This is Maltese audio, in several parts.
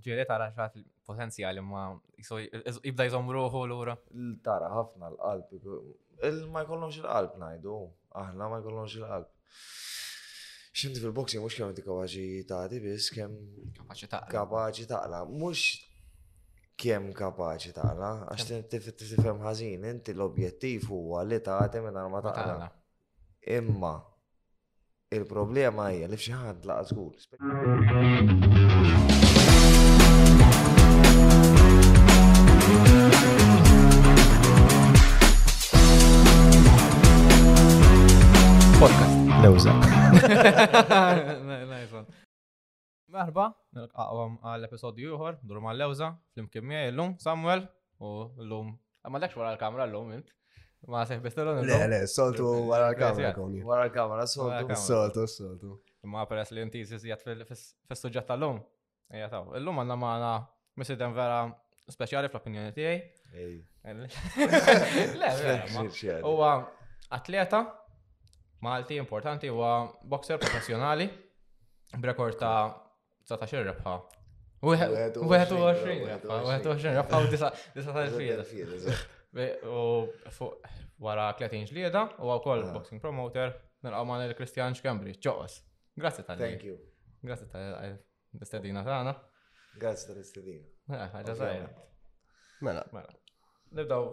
Ġieli tara xaħat il-potenzjali ma jibda jżom ruħu l-ura. Tara ħafna l-qalb. Ma jkollhomx il-qalb najdu, aħna ma jkollhomx il-qalb. Xinti fil-boxing mux kemm inti kapaċi tagħti biss kemm kapaċi taqla. Kapaċi taqla. Mux kemm kapaċi taqla, għax tifhem ħażin, inti l-objettiv huwa li tagħti minn ma taqla. Imma il-problema hija li f'xi ħadd laqas żgur. Podcast. Lewza. Merħba, nilqaqhom għal episodju ieħor, dur mal-lewża, flimkien miegħi llum Samuel u llum. Ma lekx wara l-kamra llum int. Ma seħbist l Le, le, soltu wara l-kamra koni. Wara l-kamra, soltu. Soltu, soltu. Ma peress li inti jizizjat fil-sujġet tal-lum. Ejja taw. Illum għanna maħna Mr. Dan vera speċjali fl-opinjoni tiegħi. Le, vera. Huwa atleta Malti importanti huwa boxer professjonali b'rekord ta' 19 rebħa. 21 rebħa, 21 rebħa u 19 fil. U fuq wara 30 ġlieda u wkoll ah. boxing promoter nilqgħu ma' Kristjan Xkembri, ġoqos. Grazzi tal Thank you. Grazzi tal Bistedina tagħna. Grazzi ta' bistedina. Mela, ħaġa żgħira. Mela. Mela. Nibdaw,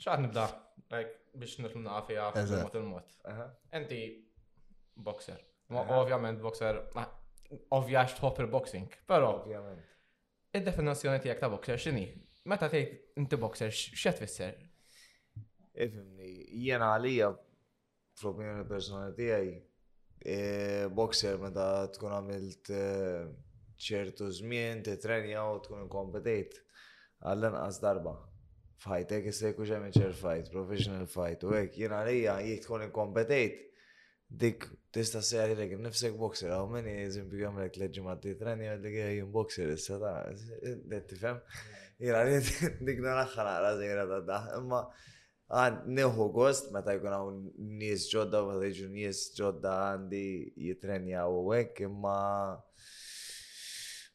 xaħt nibda, biex nitlu naqafija fil-mod il-mod. Enti, boxer. Ovvjament, boxer, ovvjax tħobb il-boxing, pero. Ovvjament. Id-definizzjoni tiegħek ta' boxer x'inhi? Meta tgħid inti boxer x'qed tfisser? Ifimni, jiena għalija fl-opinjoni personali tiegħi, boxer meta tkun għamilt ċertu żmien, titrenja u tkun inkompetejt għall-inqas darba f'ħajtek issa jkun hemm ċer fight, professional fight u hekk jien għalija jekk tkun inkompetejt dik tista' sejħa lilek nifsek boxer għaw minni eżempju jagħmlek tliet ġimgħat titrenja li jien boxer issa ta' tifhem. Jien għalija dik naraħħa naqra żejra ta' daħ, imma Għan nieħu gost meta jkun hawn nies ġodda u jiġu nies ġodda għandi jitrenjaw u hekk imma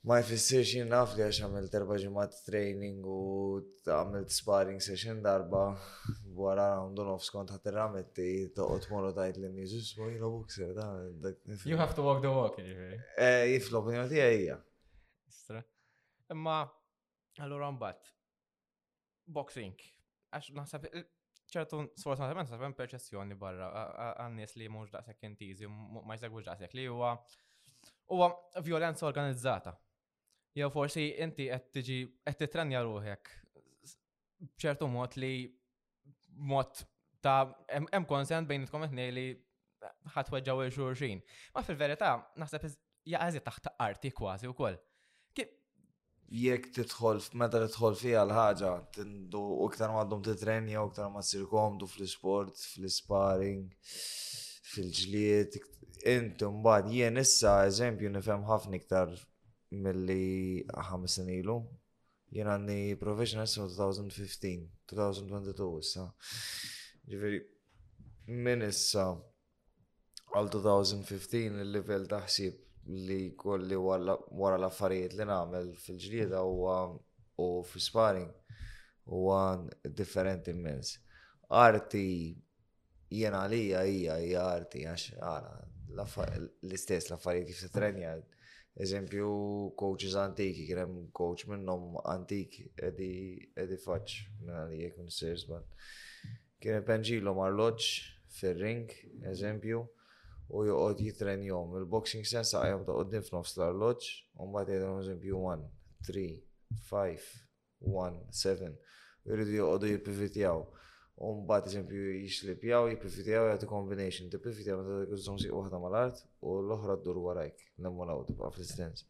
ma jfissirx jien naf li għax għamil terba ġimgħat training u għamilt sparring session darba wara round u nofs kont ħadd irrametti toqgħod moru tajt li nies ismu jiena boxer da. You have to walk the walk, jiġifieri. Eh, jiflu opinjoni tiegħi hija. Imma allura mbagħad boxing. Għax naħseb ċertu sfortunatament sa hemm perċessjoni barra għan-nies li mhux daqshekk intiżi ma jsegwux daqshekk li huwa huwa violenza organizzata. Jew forsi inti qed tiġi qed titranja ruħek b'ċertu mod li mod ta' hemm konsent bejn itkom qed li ħadd weġġaw il xulxin. Ma fil-verità naħseb jaqażi taħt arti kważi wkoll. Jekk tidħol meta tidħol fiha l-ħaġa, tindu u iktar maddum titrenja u iktar ma ssir komdu fl-isport, fl-isparing, fil-ġlied. Inti mbagħad jien issa eżempju nifhem ħafna iktar milli ħames ilu Jien għandi provisional sa 2015, 2022 issa. Ġifieri minn issa għal 2015 il-livell ta' ħsieb li kolli wara l-affarijiet li nagħmel fil-ġlieda huwa u fi sparring huwa differenti immens. Arti Jiena għalija hija hija arti għax għala l-istess l-affarijiet kif titrenja. Eżempju, coaches antiki, kien hemm coach minnhom antik edi edi faċ minn għalija kun sir żball. Kien penġilhom arloġġ fir-ring, eżempju, u joqgħod jitrenjhom. Il-boxing sens saqajhom ta' qudiem f'nofs l-arloġġ, u mbagħad jgħidhom eżempju 1, 3, 5, 1, 7, jridu joqogħdu jippivitjaw. U mbagħad eżempju jixlipjaw, jippivitjaw jagħti combination, tippivitjaw meta dik iżżomm sieq waħda mal-art u l-oħra ddur warajk, lemmu law tibqa' fl-istens.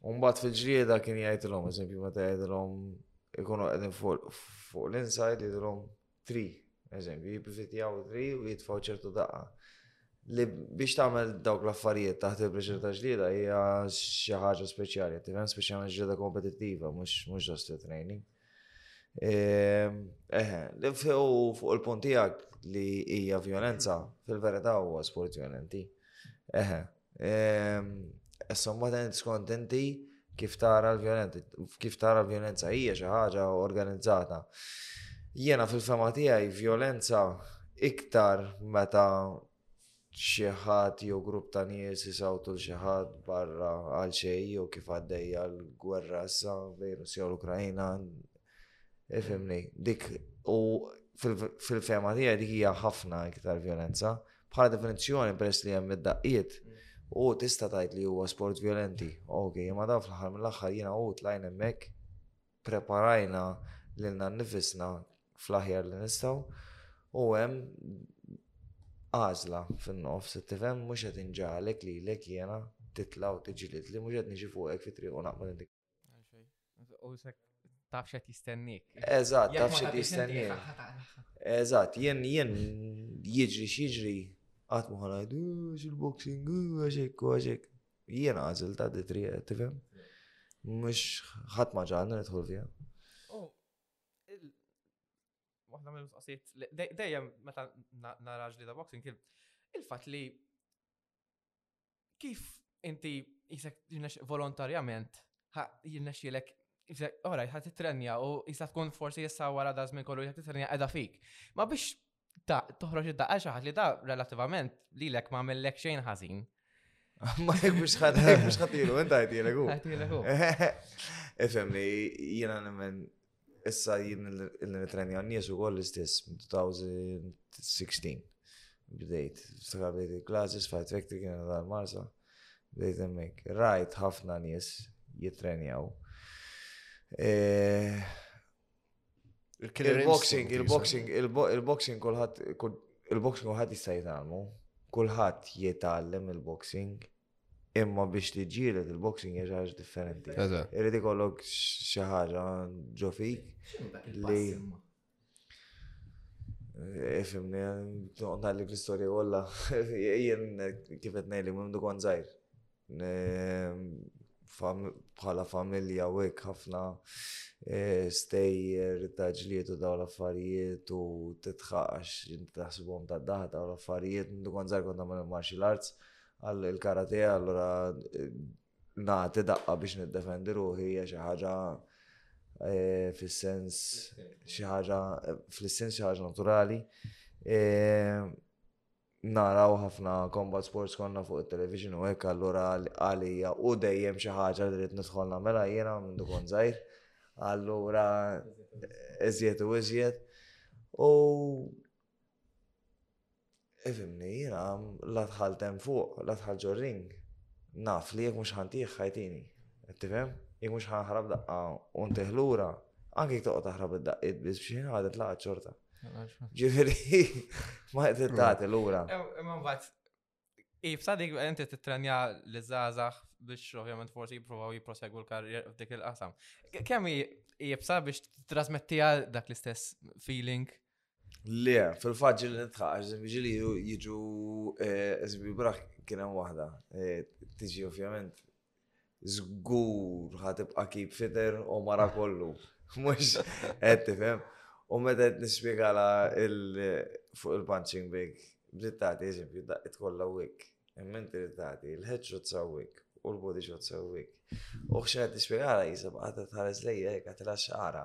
U mbagħad fil-ġlieda kien jgħidilhom, eżempju meta jgħidilhom ikunu qegħdin fuq l-inside jgħidilhom tri, eżempju, jipprofitjaw tri u jitfaw ċertu daqqa. Li biex tagħmel dawk l-affarijiet taħt il-pressjoni ta' ġlieda hija xi ħaġa speċjali, tifhem speċjalment ġlieda kompetittiva, mhux ġost li training. Ehm, eħe, li fuq il-punt tiegħek li hija violenza, fil-verità huwa sport violenti. Eħe, Somma ta' skont inti kif tara l-vjolenza, kif tara l-vjolenza hija xi ħaġa organizzata. Jiena fil-fema tiegħi vjolenza iktar meta xi ħadd jew grupp ta' nies isawtu l xi ħadd barra għal xejn jew kif għaddejja l-gwerra issa bejn Russja u l-Ukrajna Ifimni, dik u fil-fema tiegħi dik hija ħafna iktar violenza. Bħala definizzjoni peress li hemm id-daqqiet u tista' tgħid li huwa sport violenti. Ok, imma daw fl-aħħar mill-aħħar jiena u tlajn hemmhekk preparajna lilna nnifisna fl-aħjar li nistgħu u hemm għażla fin-nofs, tifhem mhux qed inġalek lilek jiena titla' u tiġilid li mhux qed niġi fuqek fit-triq u naqbel U sekk taf xed jistennik. Eżatt, taf xed jistennik. Eżatt, jien jien jiġri x'jiġri qatt ma ħanajdu il-boxing għaxek u għaxek. Jien għażil ta' ditri eh, tifhem. Mhux ħadd ma ġalna nidħol fiha. Waħda mill-mistoqsijiet dejjem meta naraġ li ta' boxing il-fatt li kif inti jisek volontarjament jirnexxilek ora jħat titrenja u jista' tkun forsi jissa wara da żmien kollu jħat titrenja qiegħda fik. Ma biex ta' toħroġ id-daqqa xi ħadd li da relattivament lilek ma għamillek xejn ħażin. Ma jek biex ħadd jek biex ħadd ilu, inta jgħidilek hu. Jgħidilek hu. Ifhem li jiena nemmen Issa jien il-nitrenja n-nies u koll l-istess, 2016. Bdejt, ftakar bdejt il-classes, fight factory kien għal marsa. Bdejt emmek, rajt ħafna nies jitrenjaw. Eh, il-boxing, il-boxing, il-boxing kulħadd, il-boxing kulħadd jista' jitgħallmu, kulħadd jitgħallem il-boxing. Imma biex tiġġieled il-boxing hija xi ħaġa differenti. Irid ikollok xi ħaġa ġo fik li Ifimni, għandalli l-istoria kolla, jien kifet nejli, minn du kon zaħir. Bħala familja u ek ħafna e, stejjer, taġliet u daw l-affarijiet u titħax, inti taħsibhom ta' daħ daw l-affarijiet, minn du kon zaħir konna martial arts, għal il-karate allura nagħti daqqa biex niddefendi ruħi hija xi ħaġa eh, fis-sens xi ħaġa fl-sens xi ħaġa naturali. Eh, naraw ħafna combat sports konna fuq il-television u hekk allura għalija u dejjem xi ħaġa li rrid nidħol nagħmilha jiena minn dukon żgħir. Allura eżjed u eżjed. U Ifimni, jiena la dħalt hemm fuq, la dħalt ġor-ring. Naf li jekk mhux ħantih ħajtini. Qed tifhem? Jekk mhux ħanħrab daqqa u ntih lura, anke jekk toqgħod taħrab id-daqqiet biss biex jien ħadet laqgħa ċorta. Ġifieri, ma qed tagħti lura. Imma mbagħad Ib sa dik inti titranja l żgħażagħ biex ovvjament forsi jippruvaw jipprosegu l-karrier f'dik il-qasam. Kemm jibsa biex trasmettija dak l-istess feeling Le, fil-fatt ġili nitħaq, eżempju ġili jiġu, eh, eżempju braħ kien hemm waħda, eh, tiġi ovvjament żgur ħatibqa' kib fiter u mara kollu. Mhux qed tifhem. U meta qed nispjegala fuq il-punching bag, bdiet tagħti eżempju daqqiet kollha wik. Imment li tagħti l-headshot sawwik u l-body shot sawwik. U x'qed nispjegala jisab għadha tħares lejja hekk għatilha xara.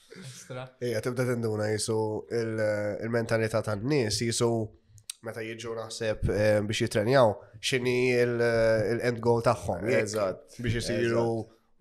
Ekstra. Ija, tibda tinduna jisu il-mentalità tan nies jisu meta jiġu naħseb eh, biex jitrenjaw, xini l-end goal tagħhom. Eżatt. Biex jisiru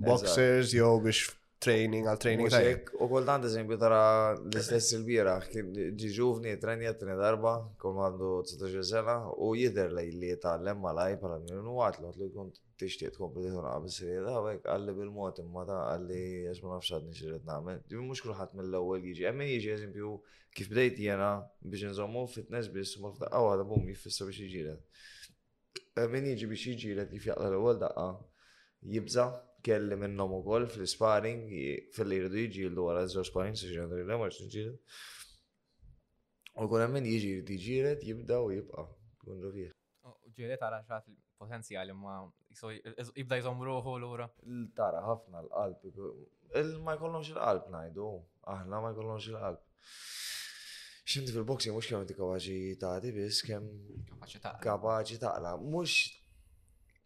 boxers jew biex training għal training tajjeb. U kol tant eżempju tara l-istess il-bira, ġi ġuvni trenja t darba, kol għandu 19 sena, u jider lej li tal-lem malaj pala minn u għatlu, għatlu jkun tixtieq tkompli tiħonaq bis-srieda hawnhekk qalli bil-mod imma ta' qalli għax ma nafx għadni xirrid nagħmel. Ġifieri mhux kulħadd mill-ewwel jiġi. Hemm min jiġi eżempju kif bdejt jiena biex inżommu fitness biss imma f'daqqa waħda bum jiffissa biex jiġieled. Hemm min jiġi biex jiġieled kif jaqla l-ewwel daqqa jibża' kelli minnhom ukoll fl-isparing fil-li jridu jiġieldu wara żewġ sparing se xi għandri ma rridx niġieled. U jkun hemm min jiġi jrid jiġieled jibda u jibqa' kun ġo fih. Ġieli tara xat potenzjali ma jibda jżomm ruħu l-ura. Tara ħafna l-qalb. Ma jkollhomx il-qalb ngħidu, aħna ma jkollhomx il-qalb. Xinti fil-boxing mhux kemm inti kapaċi tagħti biss kemm kapaċi taqla. Kapaċi taqla. Mhux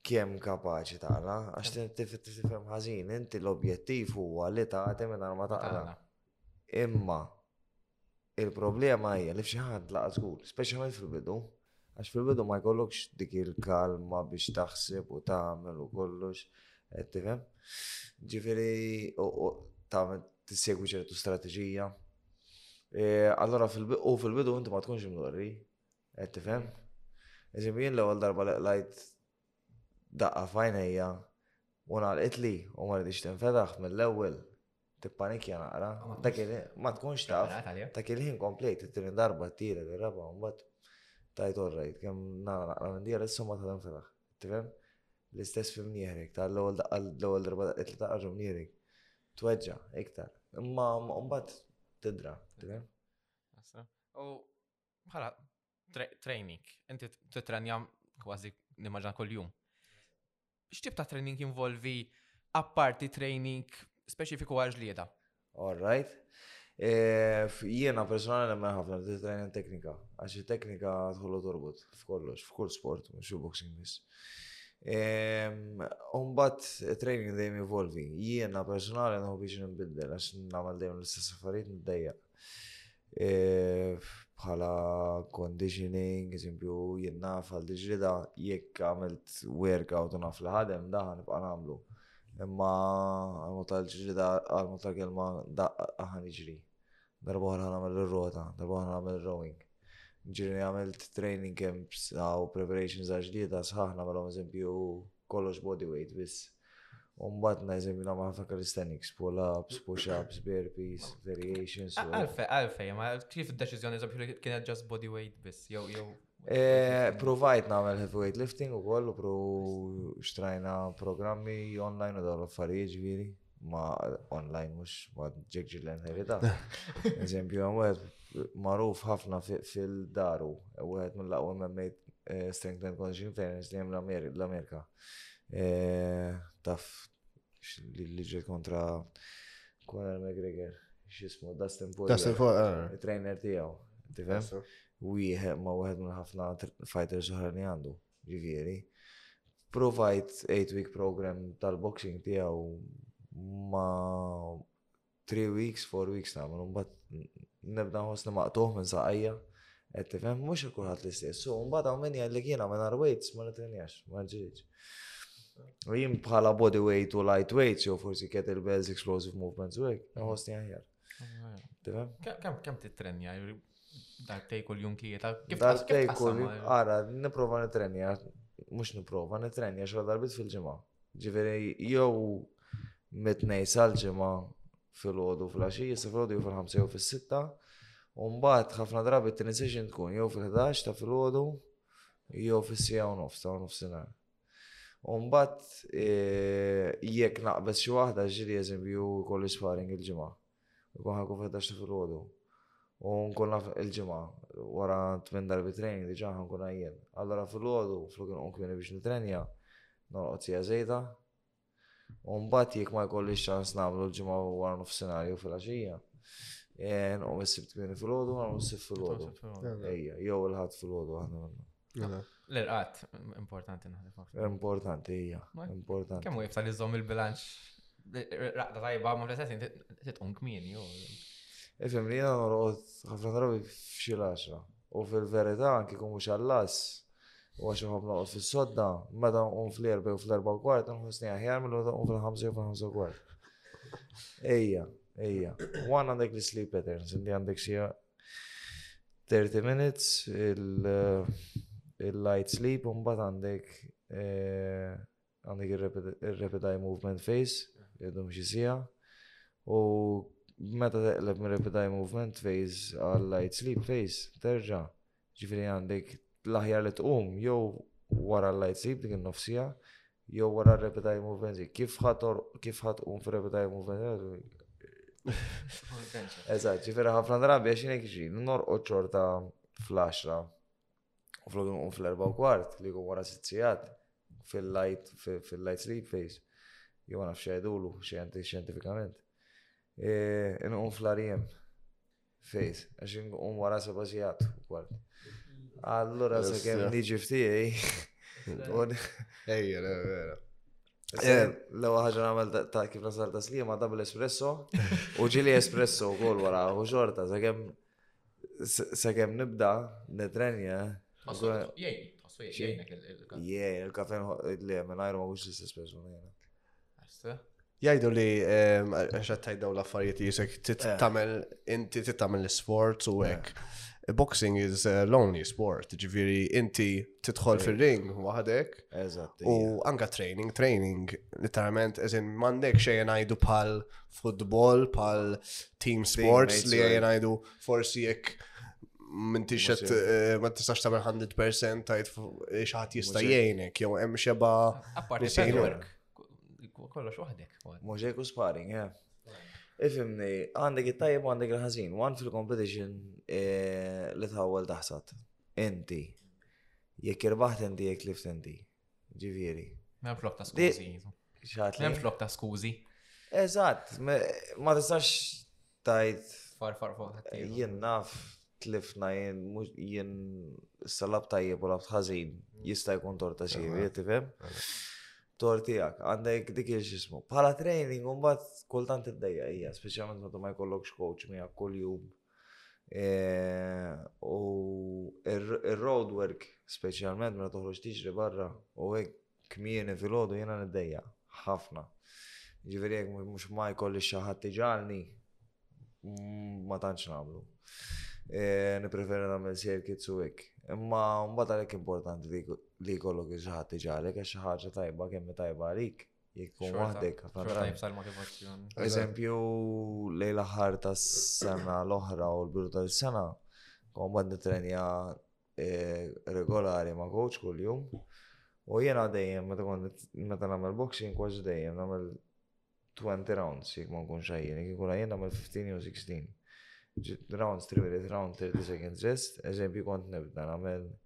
kemm kapaċi taqla, għax tifhem ħażin, inti l-objettiv huwa li tagħti minn ma taqla. Imma il-problema hija li f'xi ħadd laqas żgur, speċjalment fil-bidu, għax fil-bidu ma jkollokx dik il-kalma biex taħseb u tagħmel u kollox, qed tifhem? Ġifieri tagħmel tissegwi ċertu strateġija. E, allora u fil-bidu inti ma tkunx imdorri, qed tifhem? Eżempju jien l-ewwel darba li qlajt daqqa f'għajnejja u ngħalqitli u ma ridix tinfetaħ mill-ewwel tippanikja naqra. Dak ma tkunx taf. Dak il-ħin komplejt it-tieni darba t-tieni ir-raba' mbagħad tajt orrejt kemm nara naqra minn dija issa ma ta' tinfetaħ. Tifhem? L-istess fim nieħrek ta' l-ewwel daqqa l-ewwel darba daqqet li taqra ġew nieħrek. Tweġġa' iktar. Imma mbagħad tidra, tifhem? U bħala training, inti t-trenja kważi nimmaġan kol-jum. X'tib ta' training involvi apparti training speċifiku għal ġlieda? All right. E, jiena personali nemmen ħafna li training teknika, għax il-teknika tħollu torbot f'kollox, f'kull sport, mhux boxing biss. E, umbat training dejjem evolvi. Jiena personali nħu biex nbidel għax nagħmel dejjem l-istess affarijiet niddejjaq. bħala conditioning, eżempju, jien naf għal diġrida, jekk għamilt workout u naf li ħadem, daħan nibqa' nagħmlu. Imma għal-mod tal-ġrida, għal-mod tal-kelma, daħan iġri. Darba oħra nagħmel ir-rota, darba oħra nagħmel rowing. Ġiri għamilt training camps u preparations għal ġlieda sħaħ nagħmelhom eżempju kollox bodyweight biss. Umbat najzem jina ma nfakar l-istaniks, pull-ups, push-ups, burpees, variations. Għalfej, għalfej, ma kif id-deċizjoni zabiħu kienet just body weight biss, jew jew. Eh, provajt namel heavyweight lifting u kollu, pro xtrajna programmi online u dawn l-affarijiet ġviri, ma online mux, ma ġegġi l-enherita. Eżempju, għamwet maruf ħafna fil-daru, għamwet mill-laqwa memmejt eh, strength and conditioning trainers li jem l-Amerika. Taf li ġi kontra Conor McGregor, xismu, Dustin Poirier. Dustin Poirier. Eh. Trainer tijaw, tifem? Wieħed ma wieħed minn ħafna fighters oħra li għandu, ġifieri. Provajt 8-week program tal-boxing tiegħu ma 3 weeks, 4 weeks nagħmel, mbagħad nibda nħossni maqtuħ minn saqajja. Qed tifhem mhux kulħadd l-istess. U mbagħad hawn min jgħidlek jiena minn ar weights ma nitrenjax, ma ġridx. U jien bħala body weight u light weights jew forsi kettlebells explosive movements u hekk, nħossni aħjar. Tifhem? Kemm kemm titrenja? Darbtej kull jum tlieta. Kif Darbtej kull jum. Ara, niprofa nitrenja, mux niprofa nitrenja xra darbit fil-ġimgħa. Ġifieri jew mitnej sal-ġimgħa fil-ħodu fil-għaxi, jissa fil-ħodu jew fil-ħamsa jew fil-sitta. Umbat ħafna drabi t session tkun jew fil-11 ta' fil-ħodu jew fil-sija u nofs ta' nofsinar. Umbat e, jekk naqbess xi waħda ġiri eżempju kolli sparring il-ġimgħa. Ikun ħankun fil-11 ta' filgħodu. U nkun naf il-ġimgħa wara tmien darbi training diġà ħankun għajjien. Allora filgħodu flok inqum kmieni biex nitrenja, norqod sija żejda. U mbagħad jekk ma jkollix ċans nagħmlu l-ġimgħa wara nofsinhar jew filgħaxija, eh, nqum is-sibt kmieni filgħodu nagħmlu s-sibt filgħodu. Ejja, jew il-ħadd filgħodu aħna minnu. L-irqat, importanti naħdifak. Importanti, hija. Importanti. Kemm wifta li żomm il-bilanċ raqda tajba ma fl-istess titqum kmini. Ifhem li jiena norqod ħafna drabi f'xi l-għaxra. U fil-verità anki kumu xallas u għax iħobb noqgħod fis-sodda, meta nqum fl-erba u fl-erba u kwart, nħossni aħjar mill meta nqum fil-ħamsa u fil-ħamsa u kwart. Ejja, ejja. U għandek l-sleep patterns, inti għandek xi 30 minutes, il-light sleep, un bat għandek eh, għandek il-rapid eye movement phase, jiddu mxie sija, u meta teqleb minn rapid eye movement phase għal light sleep phase, terġa' Ġifieri għandek l-aħjar li tqum jew wara l-lajt sib dik in-nofsija jew wara r-repetati movement kif ħator kif ħatqum fir-repetati movement Eżatt, ġifieri ħafna drabi għax jinek ġi, norqod ċorta fl-10 u flok nqum fl-4 kwart li jkun wara sitt sigħat fil-light fil-light sleep phase. Jew ma nafx jgħidulu xjentifikament. E, nqum fl-arjem. Fejs, għax inqum wara seba' sigħat u kwart. Allura se kemm niġi f'tiegħi. Ejja, vera. Eh, l-ewwel ħaġa nagħmel ta' kif nasal ta' slima double espresso u ġili espresso wkoll wara u xorta sakemm sakemm nibda nitrenja. Jgħin, il-kafe li minn għajru ma wux l-istess persuna. Jajdu li, għax għattaj daw l-affarijiet li jisek tittamel, eh. inti tittamel l-sport u għek. Eh. Boxing is a lonely sport, ġiviri inti titħol eh. fil-ring waħdek. U anka training, training, literalment, eżin mandek xejn għajdu pal football, pal team sports li għajdu. Right Forsi jekk m'intix qed eh, ma tistax tagħmel 100% tajt eh, xi ħadd jista' jgħinek jew hemm xeba. Apparti network. Kollox waħdek. Mosaic u sparring, yeah. Ifimni, għandek it-tajjeb għandek il-ħażin. One fil-competition eh, li tħawwel taħsad. Inti. Jekk irbaħt inti jekk lift inti. Ġifieri. M'hemm flok ta' skużi. M'hemm flok ta' skużi. Eżatt, ma tistax tajt. Far far far. Jien naf tlifna jien jien salab tajjeb u lab ħażin jista' jkun torta xi tifhem. Tortijak, għandek dik il-xismu. Bħala training, un bat kultant id-dajja hija, speċjalment ma jkollokx coach miegħek kuljum. jum U ir-road work, speċjalment meta toħroġ tiġri barra u hekk kmieni filgħodu jiena niddejja ħafna. Ġifieri jekk mhux ma jkolli xi ħadd iġalni ma tantx nagħmlu. Nippreferi nagħmel circuits u hekk. Imma mbagħad għalhekk importanti li jkollok xi ħadd iġagħlek għax xi ħaġa tajba kemm hi tajba għalik jkun waħdek. Eżempju, lejla ħar ta' sena l-oħra u l-biru ta' sena, kon bad nitrenja eh, regolari ma' coach kull jum. U jena dejjem, meta kon meta namel boxing, kważi dejjem namel 20 rounds, jek ma nkun xajjen, jek nkun xajjen namel 15 u 16. Ġit rounds, 3 minute round, 30 seconds rest, eżempju kont nibda namel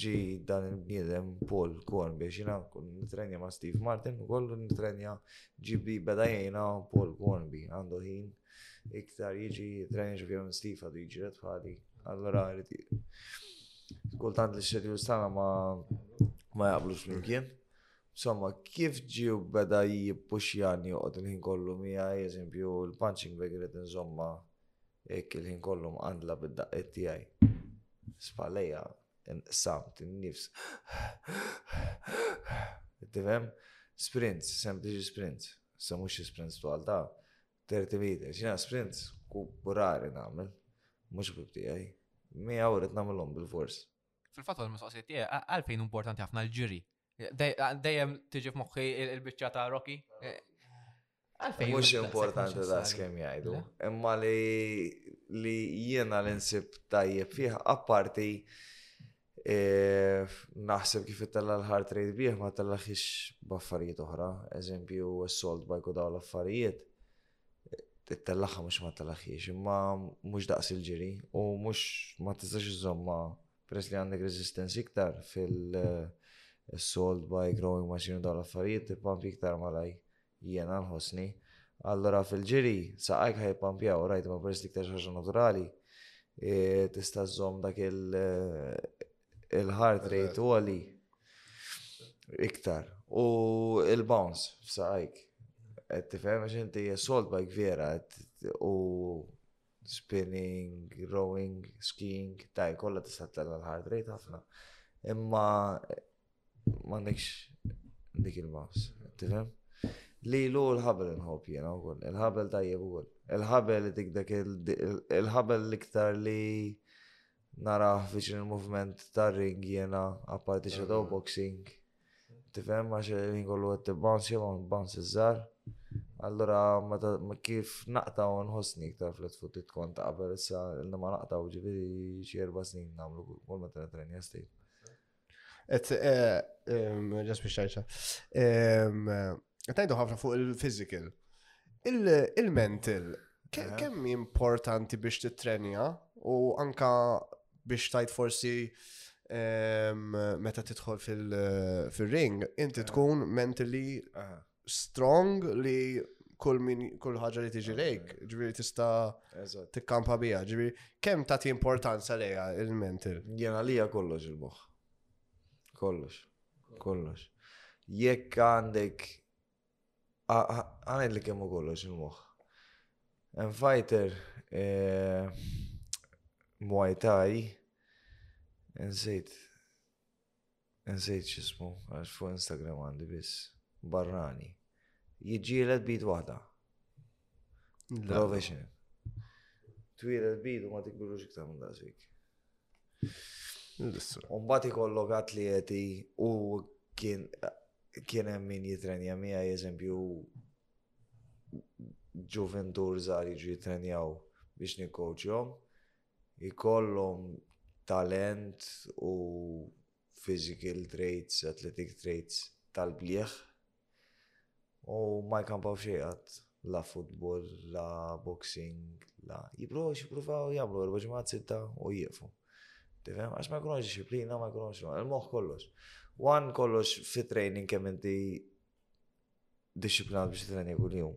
ġi dan il-bniedem Paul Korn biex jina nitrenja ma' Steve Martin u kollu nitrenja ġibi beda jgħina Paul Kornby għandu ħin iktar jiġi trenja ġibi minn Steve għadu jiġi red bħali allora rriti kultant li xedju stana ma ma jaqblux flimkien Somma, kif ġi u beda jippuxjani u il-ħin kollu mija, eżempju, il-punching bag rrit nżomma Hekk il-ħin kollu mqandla bid-daqqiet tiegħi. Spallejja inqsamt in-nifs. Tifhem? Sprints, sempliċi sprints. Se mhux xi sprints twal ta' 30 meters. Jiena sprints kurari nagħmel. Mhux bib tiegħi. Mija u rrid nagħmilhom bil-fors. Fil-fatt għal mistoqsijiet tiegħi għalfejn importanti ħafna l-ġiri Dejjem tiġi f'moħħi il-biċċa ta' Rocky. Mux importanti da' skem jajdu, imma li li jiena l-insib tajjeb fih, apparti e, naħseb kif it-tella l-heart rate bih ma tellaħix baffarijiet oħra, eżempju s-sold bike u daw l-affarijiet, it-tellaħa mux ma tellaħix, imma mux daqs il-ġiri u mux ma tistax iżomma Peress li għandek resistance iktar fil-sold by growing machine u dawn l-affarijiet tippampi iktar malaj jiena nħossni. Allora fil-ġiri saqajk ħaj pampjaw, rajt ma peress li iktar xaġa naturali e, tista' żomm dak il-heart rate u għali iktar. U il-bounce f'saqajk. Tifhem għax inti sold by vera u spinning, rowing, skiing, taj, kolla tista' tella l-heart rate ħafna. Imma m'għandekx dik il-maps, tifhem? Li lu l-ħabel nħob jena u koll, il-ħabel tajjeb u koll. Il-ħabel li tikdek il-ħabel l-iktar li naraħ viċin il-movement tar-ring jena, apparti shadow boxing, Tifhem għax il-ħin kollu qed tibbounce jew hawn bounces żgħar. Allura meta kif naqtaw nħossni iktar flat foot tkun ta' qabel issa li ma naqtaw ġifieri xi erba' snin nagħmlu kull meta nitrenja stejl. Et eh, ehm, ġas biex tajxa. Ehm, Tajdu ħafna fuq il-physical. Il-mental, Kemm importanti biex titrenja u anka biex tajt forsi ehm, meta tidħol fil-ring, inti tkun mentally strong li kull min kull ħaġa li tiġi lejk, ġifieri tista' tikkampa biha, ġifieri kemm tagħti importanza lejha il-mental. Jena lija kollox il-moħħ. Kollox. Kollox. Jekk għandek Għanajd li kemmu kollox il-moħ. And fighter, eh, Muay Thai, nsejt, nsejt xismu, għax fuq Instagram għandi biss, barrani. Jġielet bid wahda, Prova xejn. Twira l-bidu ma tikbirux iktar minn daqsik. Umbat ikollok atleti u kien kien hemm min jitrenja mija eżempju ġuventur żgħar jiġu jitrenjaw biex nikkoċjhom, ikollhom talent u physical traits, athletic traits tal-blieh u ma jkampaw xejn qatt la football, la boxing, la jipruvaw xipruvaw jagħmlu erba' ġimgħat sitta u jieqfu. Tifhem? Għax ma jkunux disciplina, ma jkunux il-moħħ kollox. One kollox fit-training kemm inti disciplinat biex t-treni kull jum.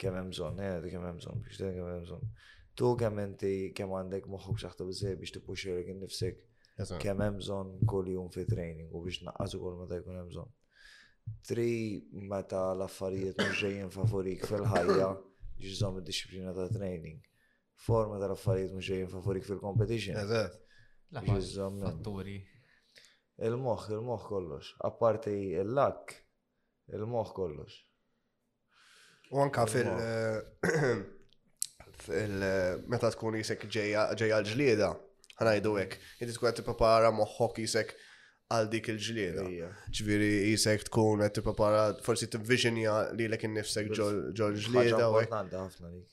Kem hemm bżonn, eh, kem hemm bżonn, biex t-treni kem hemm bżonn. Tu kem inti kem għandek moħħok xaħta bizzej biex t-puxxerek nifsek kem hemm bżonn kull jum fi training u biex naqqas ukoll meta jkun hemm bżonn. Tri meta l-affarijiet mhux ġejjin favorik fil-ħajja biex żomm id-disciplina ta' training. Forma tal-affarijiet mhux ġejjin favorik fil-competition. Eżatt. Fatturi. Il-moħ, il-moħ kollox. Apparti il-lak, il-moħ kollox. U anka fil- eh, fil- eh, meta tkun jisek ġeja l-ġlieda, ħanajdu hekk, inti tkun qed tipprepara moħħok jisek għal dik il-ġlieda. Ġifieri jisek tkun qed tipprepara forsi tivviżinja lilek innifsek ġol-ġlieda. Ħaġa importanti ħafna dik.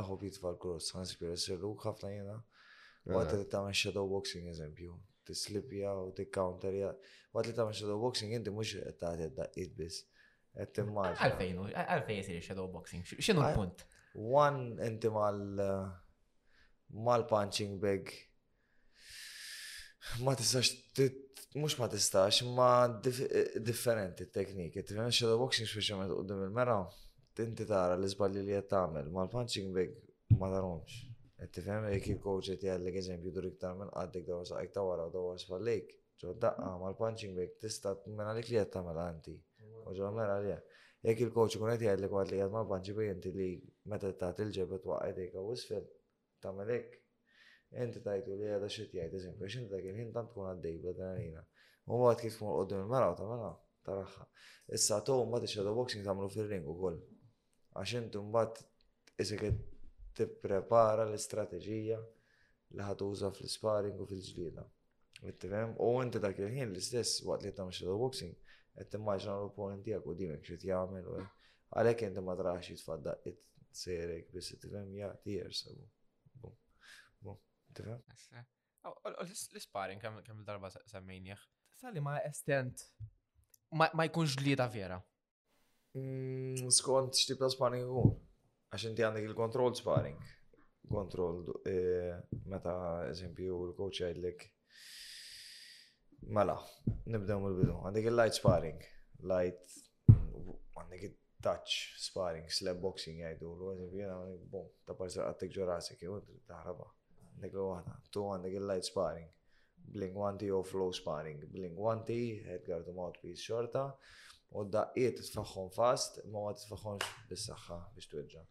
Aħu pitfall cross, Hans Pierre Sirlu, ħafna jena. Waqt li tagħmel shadow boxing eżempju, tislipja u tikcounterja. Waqt li tagħmel shadow boxing inti mhux qed tagħti daqqiet biss. Qed timmal. Għalfejn għalfejn isir shadow boxing? X'inhu l-punt? One inti mal mal-punching bag Ma tistax, mux ma tistax, ma differenti t-tekniki. Trinna shadow boxing speċjalment u dim il-mera, tinti tara l-izballi li jett tamel, ma l-punching bag ma taromx. Ti fem, jek il-coach jett jgħallek eżempju dur iktar minn għaddek dawar saqajk ta' wara u dawar spallejk. Ġo daqqa, ma l-punching bag tista t-mena li jett tamel għanti. U ġo mera li jek il-coach kun jett jgħallek għadli għad ma l-punching bag jinti li meta t-tat il-ġebet waqqa jdejka u isfel, Tagħmel hekk? Inti tajtu li għadha x'qed jgħid, eżempju, għax inti dak il-ħin tant tkun għaddej bl-adrenalina. U mbagħad kif tmur qudiem il-mara u tagħmilha, taraħħa. Issa tu mbagħad ix-shadow boxing tagħmlu fir-ring ukoll. Għax inti mbagħad isek qed tipprepara l-istrateġija li ħad uża fl-isparing u fil-ġlieda. Mittifem, u inti dak il-ħin l-istess waqt li tagħmel shadow boxing, qed timmaġna l-opponent tiegħek u dimek xi jagħmel u għalhekk inti ma trax jitfadda it sejrek biss tifhem jagħti jersabu. Bum. Bum. Tifhem? L-isparing kemm darba semmejnieh. Sali ma estent ma jkunx ġlieda vera. Mm, skont x'tip ta' sparring ikun. Għax inti għandek il-control sparring. Control e, meta eżempju l-coach jgħidlek Mela, nibdew mill-bidu. Għandek il-light sparring, light għandek il-touch sparring, slab boxing jgħidu, l-għazibina, bom, ta' parza għattek ġorasik, jew taħraba. Għandek għana, tu għandek il-light sparring, bl-ingwanti jew flow sparring, bl-ingwanti, Edgar tu mouthpiece xorta, u d-daqqiet tfaħħom fast, ma ma tfaħħomx bis-saħħa biex tweġġa.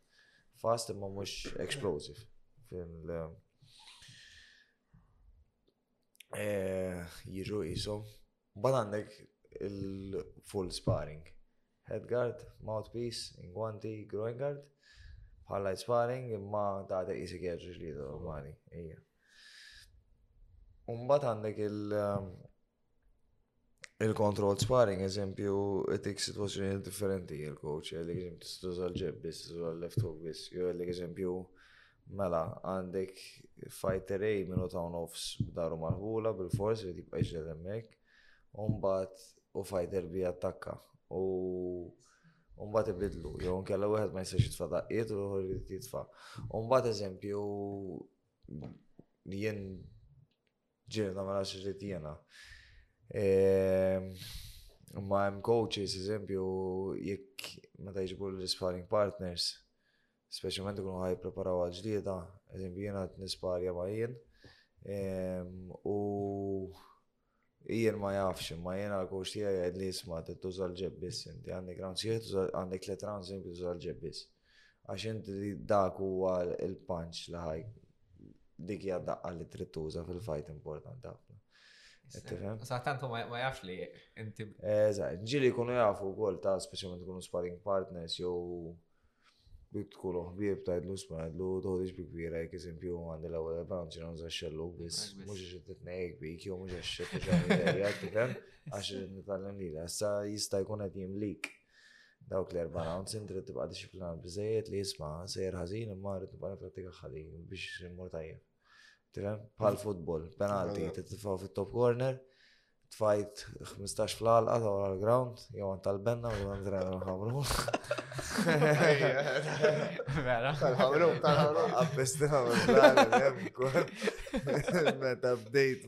Fast imma mhux explosive. Fil- eh, jiġu jisom Mbagħad għandek il-full sparring. Headguard, mouthpiece, ingwanti, groin guard, bħal light sparring imma ta' ta' jisik jerġi li normali. Ija. Umbat għandek il- um, il-control sparring, eżempju, etik situazzjoni differenti il-coach, għalli għem t-stuza l-ġeb bis, t-stuza l-left hook bis, għalli eżempju, Mela, għandek Fighter A minnu ta' nofs b'daru marħula bil-fors li tibqa' jġred hemmhekk. Umbagħad u Fighter B attakka. U Umbat ibidlu, jew nkella wieħed ma jistax jitfa' daqqiet u ieħor jrid jitfa'. Umbat eżempju jien ġieli nagħmel għax irid jiena. Ehm, ma hemm coaches eżempju jekk meta jiġbru l-sparring partners speċjalment ikunu ħa jippreparaw għal ġlieda, eżempju jiena qed nisparja ma' jien u jien ma jafx, ma jien għal kux tiegħi għed li jisma' tuża l-ġebbis, inti għandek rounds jieħ, għandek tliet rounds eżempju tuża l-ġebbis. Għax inti dak huwa il-punch li ħaj dik hija daqqa li trid tuża fil-fajt importanti ħafna. Sa tantu ma jafx li inti. Eżatt, ġili jkunu jafu wkoll ta' speċjalment ikunu sparring partners jew Bidkulu ħbieb tajdlu smajdlu toħodix bi kbira jek eżempju għandi l-ewwel il-brown ġina nża xellu biss mhux biex titnejjek bik jew mhux għax titnejja tifhem għax nitgħallem lili. Issa jista' jkun qed jimlik dawk l-erba' rounds intri tibqa' dixxiplinat biżejjed li jisma' sejjer ħażin imma rrid nibqa' nippratika ħalli biex immur tajjeb. Tifhem? Bħal futbol, penalti, titfaw fit-top corner, tfajt 15 fl-alqa ta' wara l-ground, jew għan tal-benna u għan zrajna l-ħamru. Vera. Tal-ħamru, tal-ħamru. Għabbesti ħamru, tal-ħamru. Meta bdejt,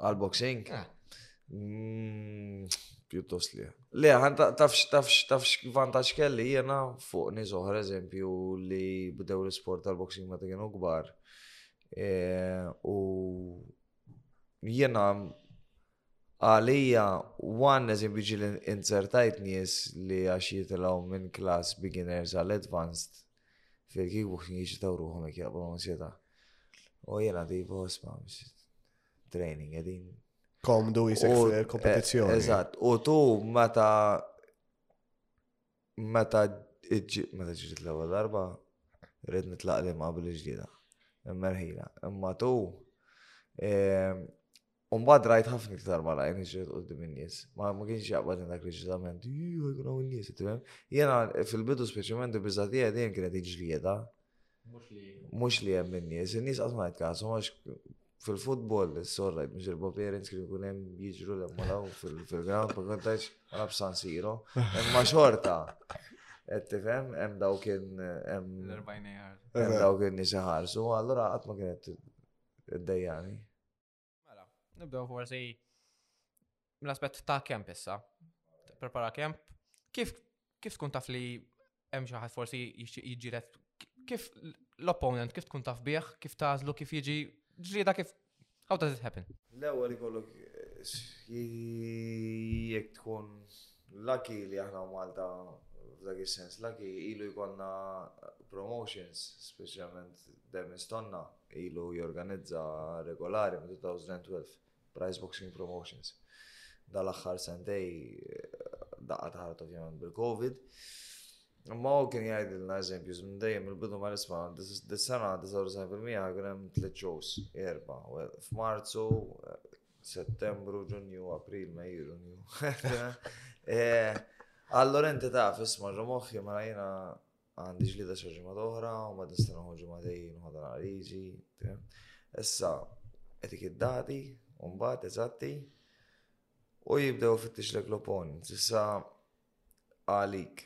Għal-boxing? Eh. Mm, pjuttost li. Le, għan tafx, tafx, tafx vantaġġ kelli jena fuq nizoħra eżempju li bdew l-sport tal-boxing meta kienu kbar. E, u jena għalija għan eżempju ġil inzertajt nies li għax jitilaw minn klas beginners għal advanced Fil kickbox kien jiċitaw ruħom jek jaqblu ansjeta. U jena di bħosma, training, għedin. Komdu jisek fil-kompetizjoni. Eh, eżat, u tu meta meta meta ġiet l-ewwel darba, rrid nitlaq li ma bil-ġdida. Merħila. Imma tu eh, Umbad rajt ħafna iktar ma rajt nġred u d-diminnis. Ma ma kienx jaqbad dak reġidament. Juu, jkun għu n-nis, t-tibem. Jena fil-bidu speċiment bizzati għed jen kienet iġlieda. Mux li jem n-nis. N-nis għazma għed kasu, għax fil-futbol, s-sorra, mux il-bo parents kien kun jem jġru l-emmolaw fil-ground, ma kontax għab San Siro. Ma xorta. Et tifem, em daw kien. Em daw kien nisaħarsu, għallura għatma kienet id-dajjani. Mela, nibdew forsi l-aspett ta' kemp issa. Prepara kemp. Kif kif tkun taf li hemm xi ħadd forsi jiġġieled kif l-opponent kif tkun taf bih, kif tażlu, kif jiġi ġlieda kif how does it happen? L-ewwel ikollok jekk tkun lucky li aħna Malta f'dak is-sens lucky ilu jkollna promotions, speċjalment Demis Tonna Ilu jorganizza regolari mid-2012 Prize Boxing Promotions. Dal-aħħar sentej daqqa ta' ħart ovvjament bil-Covid. Imma hu kien jgħidilna eżempju, minn dejjem il-bidu ma nisma' dis-sena 99% kien hemm tliet shows, erba' f'Marzu, Settembru, Ġunju, April, Mejju, Ġunju. Allora inti taf isma' ġo moħħi mela jiena Għandi ġlida xi ġimgħa oħra u ma nista' noħu ġimgħatejn ħodha naqriġi. Issa qed id-dati u mbagħad eżatti u jibdew fittix l lopon. Issa għalik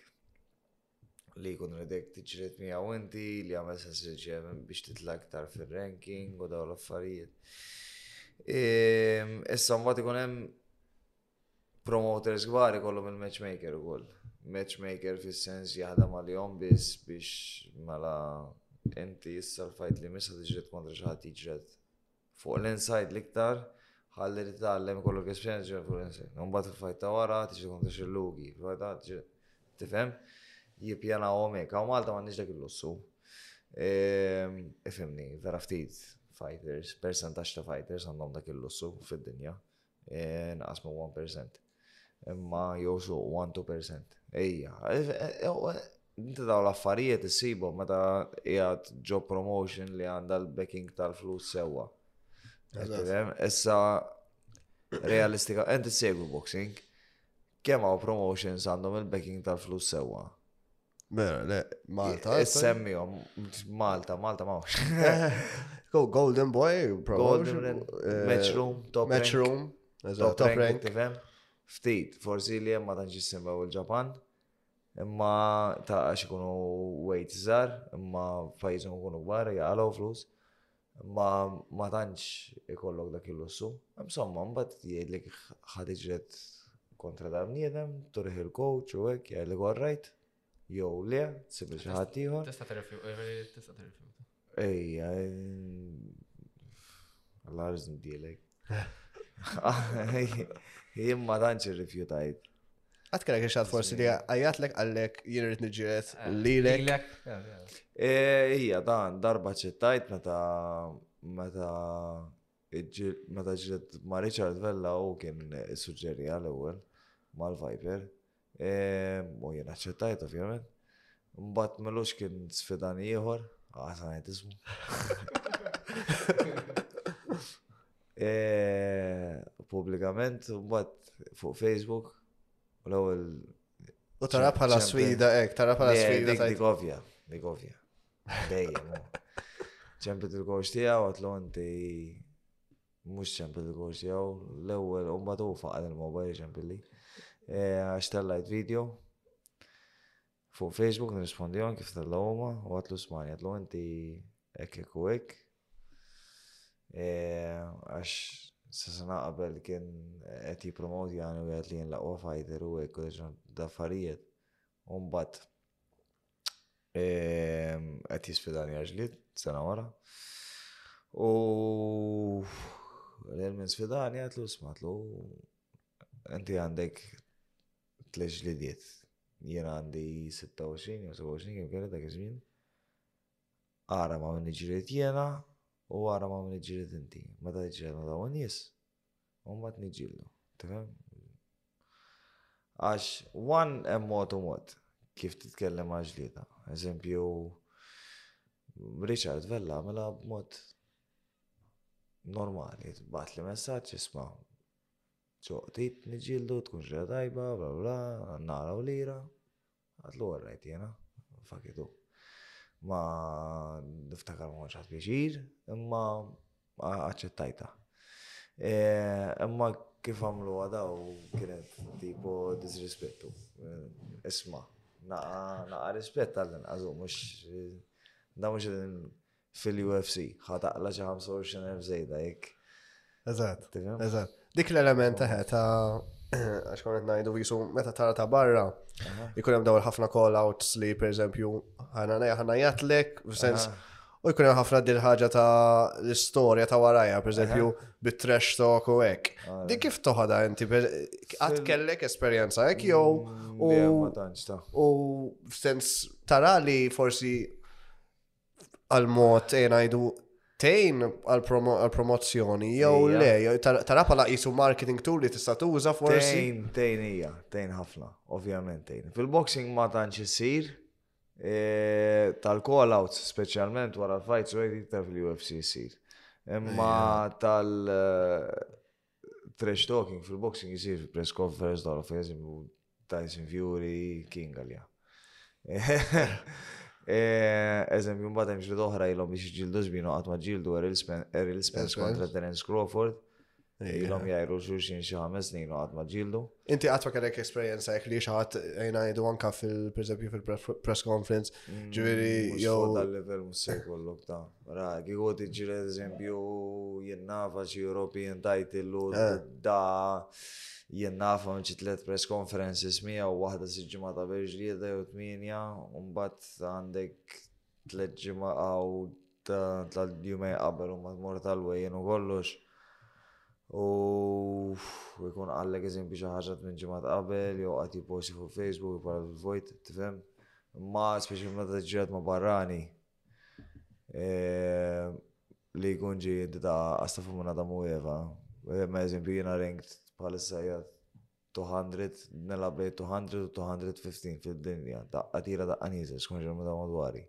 li jkun redek tiġret mija u inti li għamel sens li ġemmen biex titla iktar fil-ranking u daw l-affarijiet. Ehm, issa mbagħad ikun hemm Promoters kbar ikollhom il-matchmaker ukoll. Matchmaker fis-sens jaħdem għalihom biss biex mela inti issa l-fajt li missa tiġred kontra xi ħadd jiġred fuq l-inside l-iktar ħalli li tgħallem kollok esperjenza ġra fuq l-inside. Mbagħad fil-fajt ta' wara tiġi kontra xi lugi, tifhem? Jippjana hekk, hawn Malta m'għandix dak il-lussu. Ehm, ifimni, vera ftit fighters, percentax ta' fighters għandhom dak il-lussu fid-dinja. Eh, naqas ma' 1%. Imma jew xo 1-2%. Ejja, eh, eh, inti daw l-affarijiet issibhom meta qiegħed job promotion li għandha l-backing tal-flus sewwa. Issa realistika, inti segwi boxing, kemm hawn promotions għandhom il-backing tal-flus sewwa. Mela, le, Malta. Semmijom, Malta, Malta ma' Go Golden Boy, Golden eh, Matchroom, Top Matchroom, Top Rank. Ftit, forsi li jemma ta' ġissimaw il-Ġapan, imma ta' għax ikunu wejt zar, imma pajizom ikunu gbar, jgħalaw flus. Imma ma tantx ikollok dak il-lussu. Insomma, mbagħad jgħidlek ħadiġret kontra dan bniedem, turih il-coach u hekk jgħidlek all right, jew le, tsibli xi ħadd ieħor. Tista' tirrifjuta, tista' tirrifjuta. Ejja, l-arż nidilek. Jien ma tantx irrifjutajt. Għat kellek ixħad forsi li għajatlek għallek jirrit nġiet eh, lilek. Eh, ija, dan, darba ċittajt meta meta meta ġiet ma' Richard Vella u kien suġġeri għal ewwel mal-Viper. U jien aċċettajt ovvjament. Mbatt melux kien sfidan ieħor, għasa ah, ngħid ismu. E, Pubblikament, mbatt fuq Facebook, u l-ewwel U tara bħala sfida ek, tara bħala sfida. Dik ovvja, dik ovvja. Dejjem. ċempet il-koċ tiegħu għatlu inti Mhux ċempil il-goals tiegħu, l-ewwel u mbagħad hu faqar il mobile jiċempilli. Eh, għax tellajt video fuq Facebook nirrispondihom kif tella huma u għatlu smani għatlu inti hekk hekk u hekk. Eh, għax sasana qabel kien qed jippromoti għani u għed li jien laqwa fajter u hekk u daffarijiet. U mbagħad Ehm, qed jisfidani għaġliet, sena wara. U l-għel minn sfidani għatlu smatlu, inti għandek tlex lidiet. Jena għandi 26 u 27 kif kienet dak iż-żmien. Ara ma minn ġriet jena u ara ma minn ġriet inti. Meta ġriet ma dawn nies, U mbagħad niġġieldu, tifhem? Għax one hemm mod u mod kif titkellem għal ġlieda. Eżempju, Richard Vella għamela b'mod normali, bat li messaġġ isma' ġoqtit niġġieldu tkun ġra tajba, bla bla, nara u lira. Għad l-ewwel rajt jiena, fakitu. Ma niftakar ma kontx ħadt pjaċir, imma aċċettajtha. E, imma kif għamluha daw kienet tipo disrispettu. Isma, naqa rispett għall-inqas, mhux da mhux fil-UFC ħa taqla xi 25,000 żejda jekk. Eżatt. Eżatt. Dik l-element ta' għax konet najdu visu meta tara ta' barra, jkun hemm dawl ħafna call-outs li per eżempju ħana nejja ħana jatlek, f'sens u jkun hemm ħafna dil ħaġa ta' l-istorja ta' warajja, per eżempju bit-trash talk u hekk. Dik kif toħodha inti għad kellek esperjenza hekk jew mm, u f'sens tara li forsi għal mod eh, ngħidu tejn għal promozzjoni jew le, tara bħala qisu marketing tool li tista' tuża forsi. Tejn, tejn hija, tejn ħafna, ovvjament tejn. Fil-boxing ma tantx isir eh, tal-call-outs speċjalment wara l-fights u iktar fil-UFC jsir. Imma tal- Trash talking fil-boxing jisir fi press conference tal per eżempju Tyson Fury King għalja. Eh, eżempju mbagħad hemm ġlied oħra ilhom biex ġildu żbinu qatt ma ġildu Errol Spence kontra Terence Crawford. Ilhom jgħidu xulxin xi ħames snin u qatt ma ġildu. Inti qatt ma kellek esperjenza jekk li xi ħadd jgħidu anke fil-preżempju fil-press conference, mm, ġifieri jew. Dal-level mhux se jkollok ta' Ra, kieku tiġi l-eżempju jinnafa xi European title u da jinnafa minn xi tliet press conferences miegħu waħda xi ġimgħa ta' berġlieda jew tmienja, u mbagħad għandek tliet ġimgħa għaw tal-jumej qabel u ma tmur tal-wejjen u kollox. U jkun għallek eżempju xi ħaġa minn ġimgħat qabel, jew qatt jipposti fuq Facebook, jipara fil-vojt, tifhem? Ma speċi meta ġiet ma barrani, Eh, li jkun ġi inti ta' astafu minn Adam u Eva. Eh, ma' eżempju jena ranked bħalissa hija 200, nella bej 200 u 215 fil-dinja, daqqa tira daqqa nizel, xkun ġemmu da' madwari.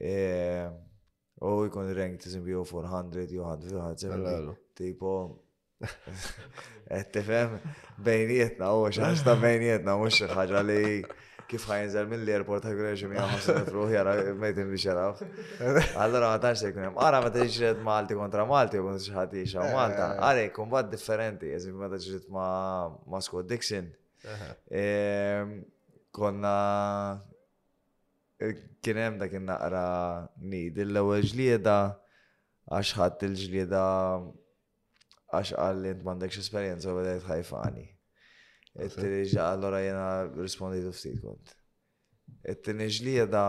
Eh, u jkun ranked eżempju 400, 100, 100, Tipo, Et tifem, bejnietna, u xax ta' bejnietna, mux xaħġa li kif ħajnżel mill-airport ħajkun reġi mi għamas nifruħ jara mejdin biex jaraw. Allora ma tanx jkun hemm. Ara meta jiġred Malti kontra Malti u kontra xaħat jixa eh. Malta. Ara jkun bad differenti, eżim meta ġred ma' Scott Dixon. Ehm, konna eh, kien hemm dak naqra nid l-ewwel ġlieda għax ħadd il-ġlieda għax qal li int m'għandekx esperjenza u beda jitħajfani. It-tieni ġlieda allora jiena risponditu ftit kont. It-tieni ġlieda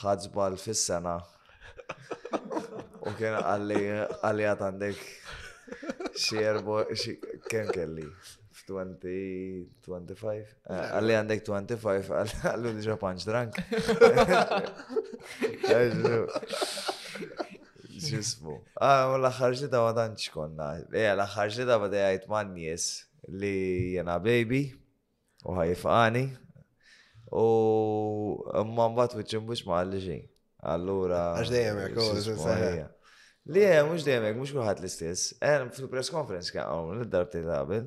ħadżbal fis-sena u kien għalli għalli għat għandek xierbo kem kelli? 25? Għalli għandek 25, għallu diġa punch drunk. Ġismu. Ah, l-axar xita ma tantx konna. Eja, l-axar xita ma dejajt ma' nies li jena baby u ħajfqani. U ma mbat u ċimbux ma għalli xejn. Allura. Għax dejjem jek, Li hemm mhux dejjem hekk, mhux kulħadd l-istess. Hemm fil-press conference kien hawn id-darbtejn qabel.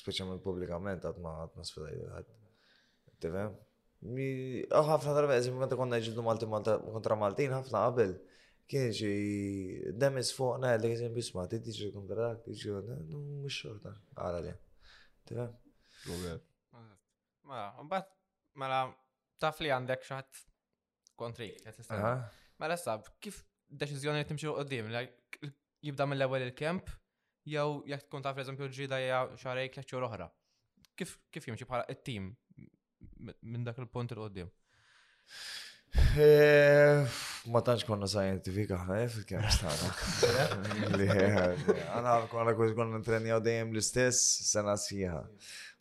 Speċjalment pubblikament għad ma għad ma sfidajt il-ħadd. Tifhem? ħafna darba eżempju meta konna ġildu Malti Malta kontra Maltin ħafna qabel kien xi demis fuqna li eżempju sma tiddi xi kontra dak xi mhux xorta għala li. Tifhem? Mela, mbagħad mela taf li għandek xi ħadd Kontrik, qed tistenna. Mela sab, kif deċiżjoni li timxi qudiem, jibda mill-ewwel il-kemp, jew jekk tkun taf eżempju ġida hija xarej tliet oħra. Kif kif jimxi bħala it-tim minn dak il-punt il qudiem eh, Ma tantx konna scientifika ħna eh, fil-kemp stana. Għana konna konna ntrenjaw dejjem l-istess sena sħiħa.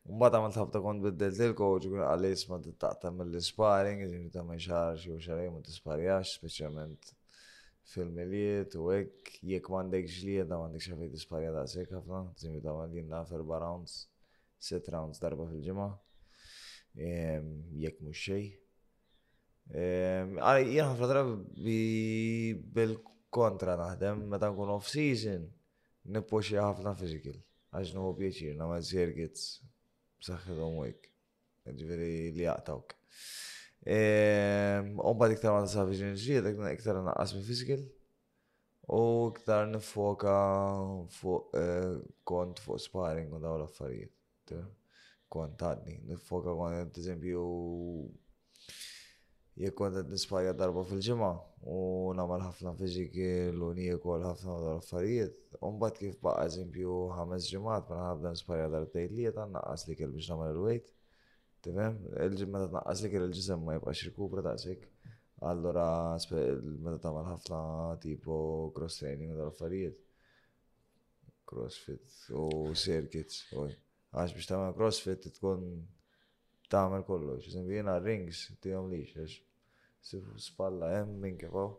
Mbagħad għamilt ħafna kont biddilt il-coach, kien għalli jisma taqta mill-sparring, jiġifieri ta' ma xahar xi xarej ma tisparjax, speċjalment fil-miliet u hekk jekk m'għandek ġlieda m'għandek xi fejn tisparja daqshekk ħafna, jiġifieri ta' ma jien naf erba' rounds, sitt rounds darba fil-ġimgħa. Ehm, jekk mhux xejn. Ehm, jien ħafna drabi bil-kontra naħdem meta nkun off-season Nippuxja ħafna physical għax nieħu pjaċir nagħmel circuits b'saħħithom u hekk. Ġifieri li jaqtgħuk. U mbagħad iktar ma tasal vision ġriedek iktar naqqas minn physical u iktar nifoka fuq eh, kont fuq sparring u dawn l-affarijiet. Kont għadni niffoka kont qed eżempju jekk kont qed nispajja darba fil-ġimgħa u nagħmel ħafna fiżikil u niekol ħafna dwar affarijiet. U mbagħad kif baqa' eżempju ħames ġimgħat mela ħabda nispajja darbtejn li qed naqqas li kell biex nagħmel il-wejt. Tifhem? Il-ġimgħa ta' tnaqqas li kell il-ġisem ma jibqax jirkupra daqshekk. Allura meta tagħmel ħafna tipo cross training dwar affarijiet. Crossfit u circuits. Għax biex tagħmel crossfit tkun tagħmel kollox. Eżempju jiena rings tihom lix għax sifu spalla hemm minn kif hawn.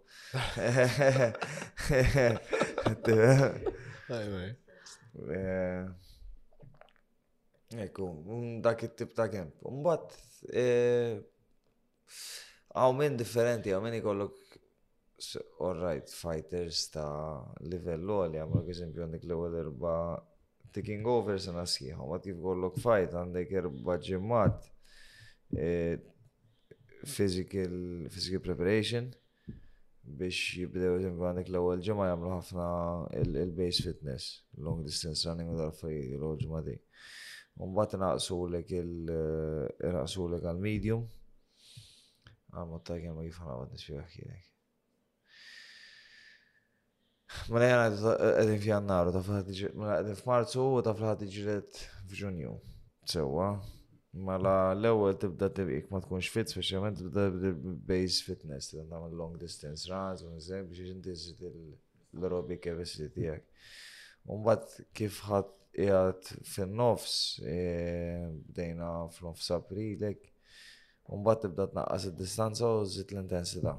Ekku, dak it-tip ta' kemp. Mbagħad eh, Għaw minn differenti, għaw minn ikollok alright fighters ta' livell għolja, ma' eżempju għandek l-ewwel erba' taking over sena sħiħa, ma kif kollok fight għandek erba' ġimmat eh, physical, physical preparation, biex jibdew eżempju għandek l-ewwel ġimgħa jagħmlu ħafna il-base fitness, long distance running u dal-affarijiet l ġimgħa di. Mbagħad naqsulek il-naqsulek għal-medium. Għal mod ta' kemm kif ħana għad nisfieħ kienek. Mela jien għad qegħdin f'Jannar u taf li ħadd mela qegħdin f'Marzu u taf li ħadd iġilet f'Ġunju. Sewwa. Mela l-ewwel tibda tibqik ma tkunx fit speċjalment tibda base fitness tibda tagħmel long distance runs u nżeg biex inti żid l-aerobic capacity tiegħek. Umbat kif ħadd qiegħed fin-nofs e, bdejna f'nofs Aprilek, umbat tibda tnaqqas id-distanza u żid l-intensità.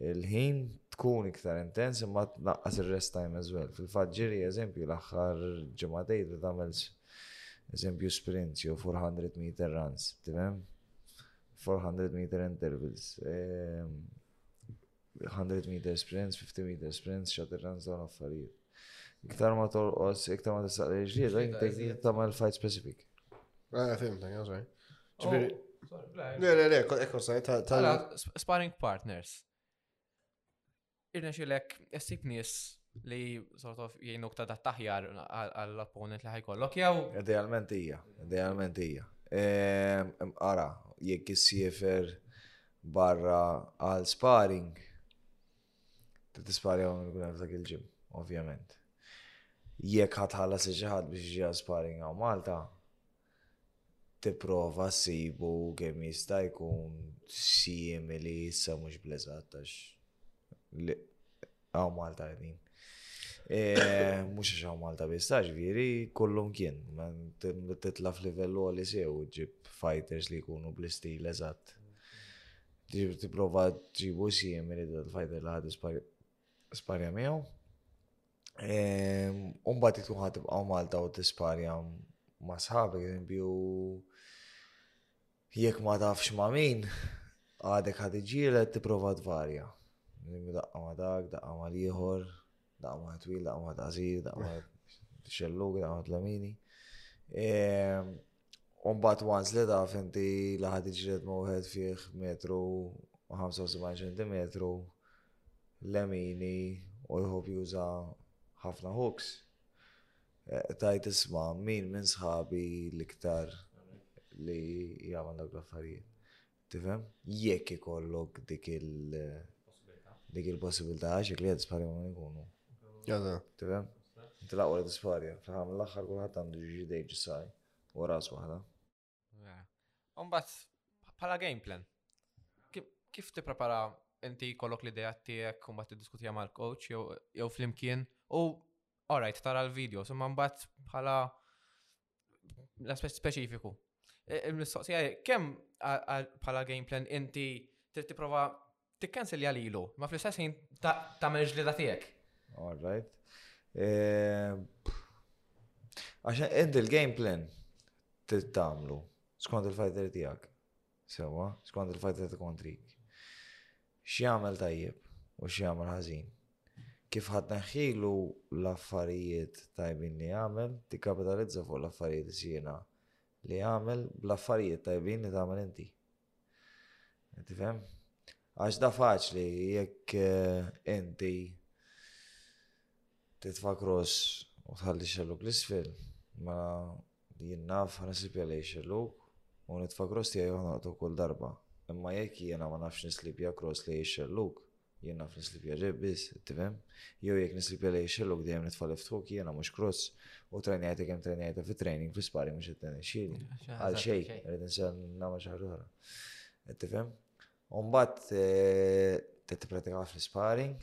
Il-ħin tkun iktar intens imma tnaqqas ir-rest time as well. Fil-fatt ġiri eżempju l-aħħar ġimagħtejn li tagħmel eżempju sprints jew 400 meter runs, tifhem? 400 meter intervals. 100 ehm, meter sprints, 50 meter sprints, shuttle runs dawn affarijiet. Iktar ma tolqos, iktar ma tistaqli ġlieda, intek tagħmel fight specific. Ah, fimta, jażaj. Ġifieri. Oh, le, le, le, ekku sa tal. Sparring partners. Irna xilek, essib nis li sort of jgħinuk ta' dat taħjar għall-opponent li ħajkollok jew. Idealment hija, idealment hija. Ehm, ara, jekk issiefer barra għal sparring, ta' tispari għom il-għuna dak il-ġim, ovvjament. Jekk ħatħalla se ġiħad biex ġiħad sparring għaw Malta, tipprova ssibu kemm jista' jkun simili issa mhux bl-eżatt għax hawn Malta qegħdin. E, mhux għax hawn Malta biss ta' ġifieri kollum kien, titla' f'livell għoli sew ġib fighters li jkunu bl-istil eżatt. Tipprova ġibu simili dal-fighter li ħad Sparja miegħu. Umbat ikun ħad tibqgħu Malta u tisparja ma' sħabek, eżempju, jekk ma tafx ma' min, għadek ħad iġielet tipprova tvarja. Daqqa ma' dak, daqqa ma' liħor, daqqa ma' twil, daqqa ma' tazir, daqqa ma' xellug, daqqa ma' tlamini. Umbat once li taf inti li ħad iġred ma' wieħed fih metru u 75 centimetru lemini u jħob juża ħafna hooks. Eh, tajt isma min minn sħabi l-iktar li jgħamil dak l-affarijiet. Tifhem? Jekk ikollok dik il- dik il-possibilità għax li jadisparja ma jkunu. Jada. Tifhem? Inti laqwa li disparja. Fl-ħam l-aħħar kulħadd għandu ġiġi dej ġisaj u ras waħda. Umbat, bħala game plan, kif tipprepara inti kollok l-ideja tiegħek u mbagħad tiddiskutija mal-coach jew flimkien u alright tara l-video, imma mbagħad bħala l-aspett speċifiku. E, il-mistoqsija kemm bħala game plan inti trid tipprova tikkansilja lilu, ma fl-istess ħin tagħmel ġlida tiegħek. All right. E, għax id il-game plan trid tagħmlu skont il-fighter tiegħek. Sewa, skont il-fighter ta' kontrik. X'jagħmel tajjeb u x'jagħmel ħażin. Kif ħa tneħħilu l-affarijiet tajbin li għamel, tikkapitalizza fuq l-affarijiet ħżiena li għamel bl-affarijiet tajbin li tagħmel inti. Tifhem? Għax da faċli jekk eh, inti titfa' cross u tħalli xelluk l-isfel, ma jien naf ħanisib jgħalli xelluk u nitfa' cross tiegħi joħnoqtu kull darba. Imma jekk jiena ma nafx nislib ja cross li xelluk, Jien naf nislipja ġeb biss, tifhem? Jew jekk nislipja lejn ix-xellok dejjem nitfa' left hook jiena mhux cross u trajnajta kemm trajnajta fit-training fl-ispari mhux qed nexxieli. Għal xejn, rrid nisel nagħmel xi ħaġa oħra. Tifhem? U mbagħad qed eh, tippratikaw fl-sparring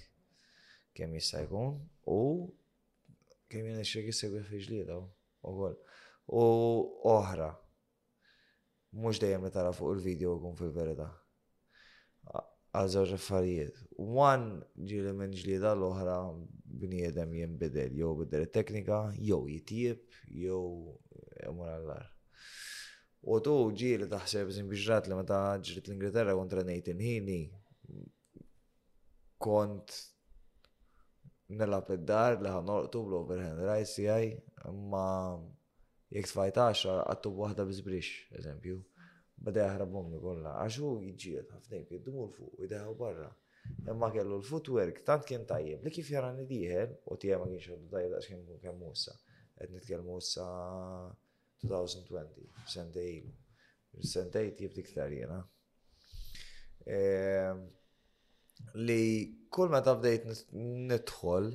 kemm jista' jkun u kemm jien ix-xejk issegwi fi ġlieda wkoll. U oħra, Mhux dejjem li tara fuq il-video jkun fil-verità. Għal żewġ affarijiet. One ġieli minn ġlieda l-oħra bniedem jinbidel jew bidel it-teknika, jew jitjieb, jew imur għall-ar. U tu ġieli taħseb iżin biex rat li meta ġrid l-Ingilterra kontra Nathan Heaney kont nilab id-dar li ħanorqtu bl-overhand rights tiegħi ma Jekk tfajt għaxra, għattu b'waħda biss brix, eżempju. Bada jaħrab ommi kollha, għax hu jġiet ħafna jibki d-dmur fuq u jdeħaw barra. Imma kellu l-footwork tant kien tajjeb li kif jarani dieħel, u tiegħi ma kienx għaddu tajjeb daqs kien kun kemm issa. Qed nitkellmu issa 2020, sentej ilu. Sentej tjibt iktar jiena. Ehm, li kull meta bdejt nidħol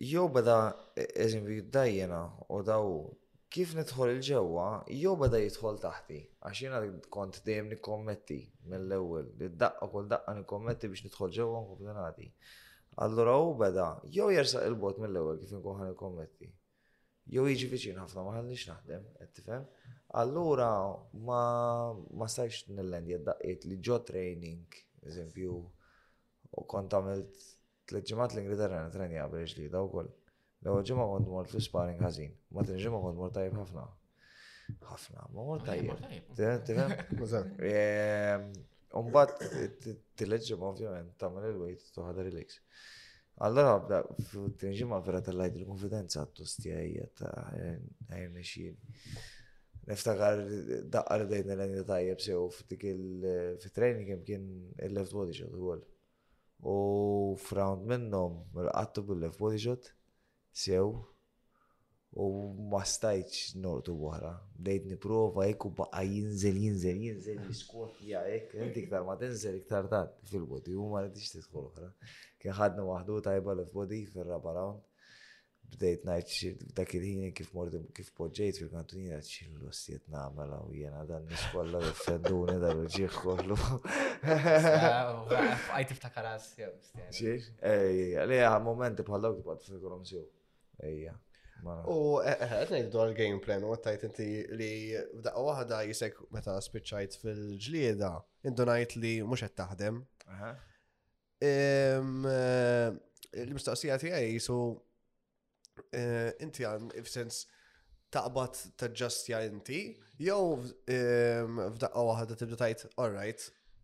Jew beda eżempju jiddajjena u daw kif nidħol il-ġewwa, jew beda jidħol taħti, għax jiena kont dejjem nikkommetti mill-ewwel, id-daqqa kull daqqa nikkommetti biex nidħol ġewwa nkompli nagħti. Allura u beda, jew jersaq il-bot mill-ewwel kif inkun ħan nikkommetti. Jew jiġi viċin ħafna ma ħallix naħdem, qed tifhem? Allura ma ma sajx nillendja daqqiet li ġo training, eżempju, u kont għamilt Tliet ġimgħat l-Ingilterra nitrenja biex ġdida wkoll. L-ewwel ġimgħa kont mort fi sparring ħażin. Ma tieni ġimgħa kont mort tajjeb ħafna. Ħafna, ma mort tajjeb. Umbat, t-tliet ġimgħa ovvjament tagħmel il-wejt toħadar il-leaks. Allora, tinġima vera tal-lajt il-konfidenza għattu stjajja ta' għajn xien. Niftakar daqqa li bdejt nil-għajn tajjeb sew f'dik il-training kem kien il-left body shot u għol. U f'rawnd minnhom rqadtu bil-left body shot sew u ma stajtx norqdu b'oħra. Bdejt nipprova hekk u baqa' jinżel, jinżel, jinżel, jiskwattja hekk. Inti iktar ma tinżel iktar tgħaddi fil-body u ma riditx tidħol oħra. Kien ħadni waħdu tajba left body fir-raba' rawnd. Bdejt ngħid xi dak il-ħin kif mort kif poġġejt fil-kantunina xil lossiet nagħmel u jiena dan nies kollha jiffenduni dan il-ġieħ kollu. Għajt tiftakar għas jew. Xiex? Ejja, li momenti bħal dawk tibgħat fil-kolom sew. Ejja. U eh, eh, eh, għed dwar game plan, u għattajt inti li f'daqqa wahda jisek meta spiċċajt fil-ġlieda, indunajt li mux għed taħdem. Il-mistoqsija tiegħi jisu eh, inti għan f'sens taqbad taġġastja inti, jew f'daqqa waħda tibda tajt, all right,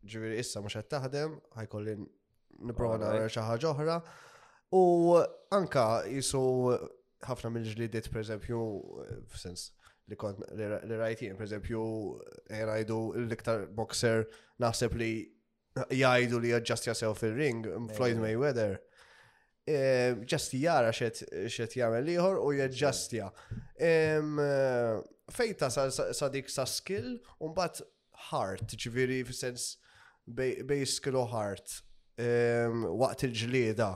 ġiviri issa mhux qed taħdem, ħajkolli nipprova nara xi ħaġa oħra. U anka jisu ħafna mill-ġlidiet, per eżempju, f'sens li kont li rajtien, per eżempju, jgħidu l-iktar boxer naħseb li jgħidu li ġast jasew fil-ring, Floyd Mayweather, eh, ġast jara xet jagħmel liħor u jġastja. Fejta sa dik sa skill un bat heart, ġviri fil-sens bej skill u heart waqt il-ġlieda.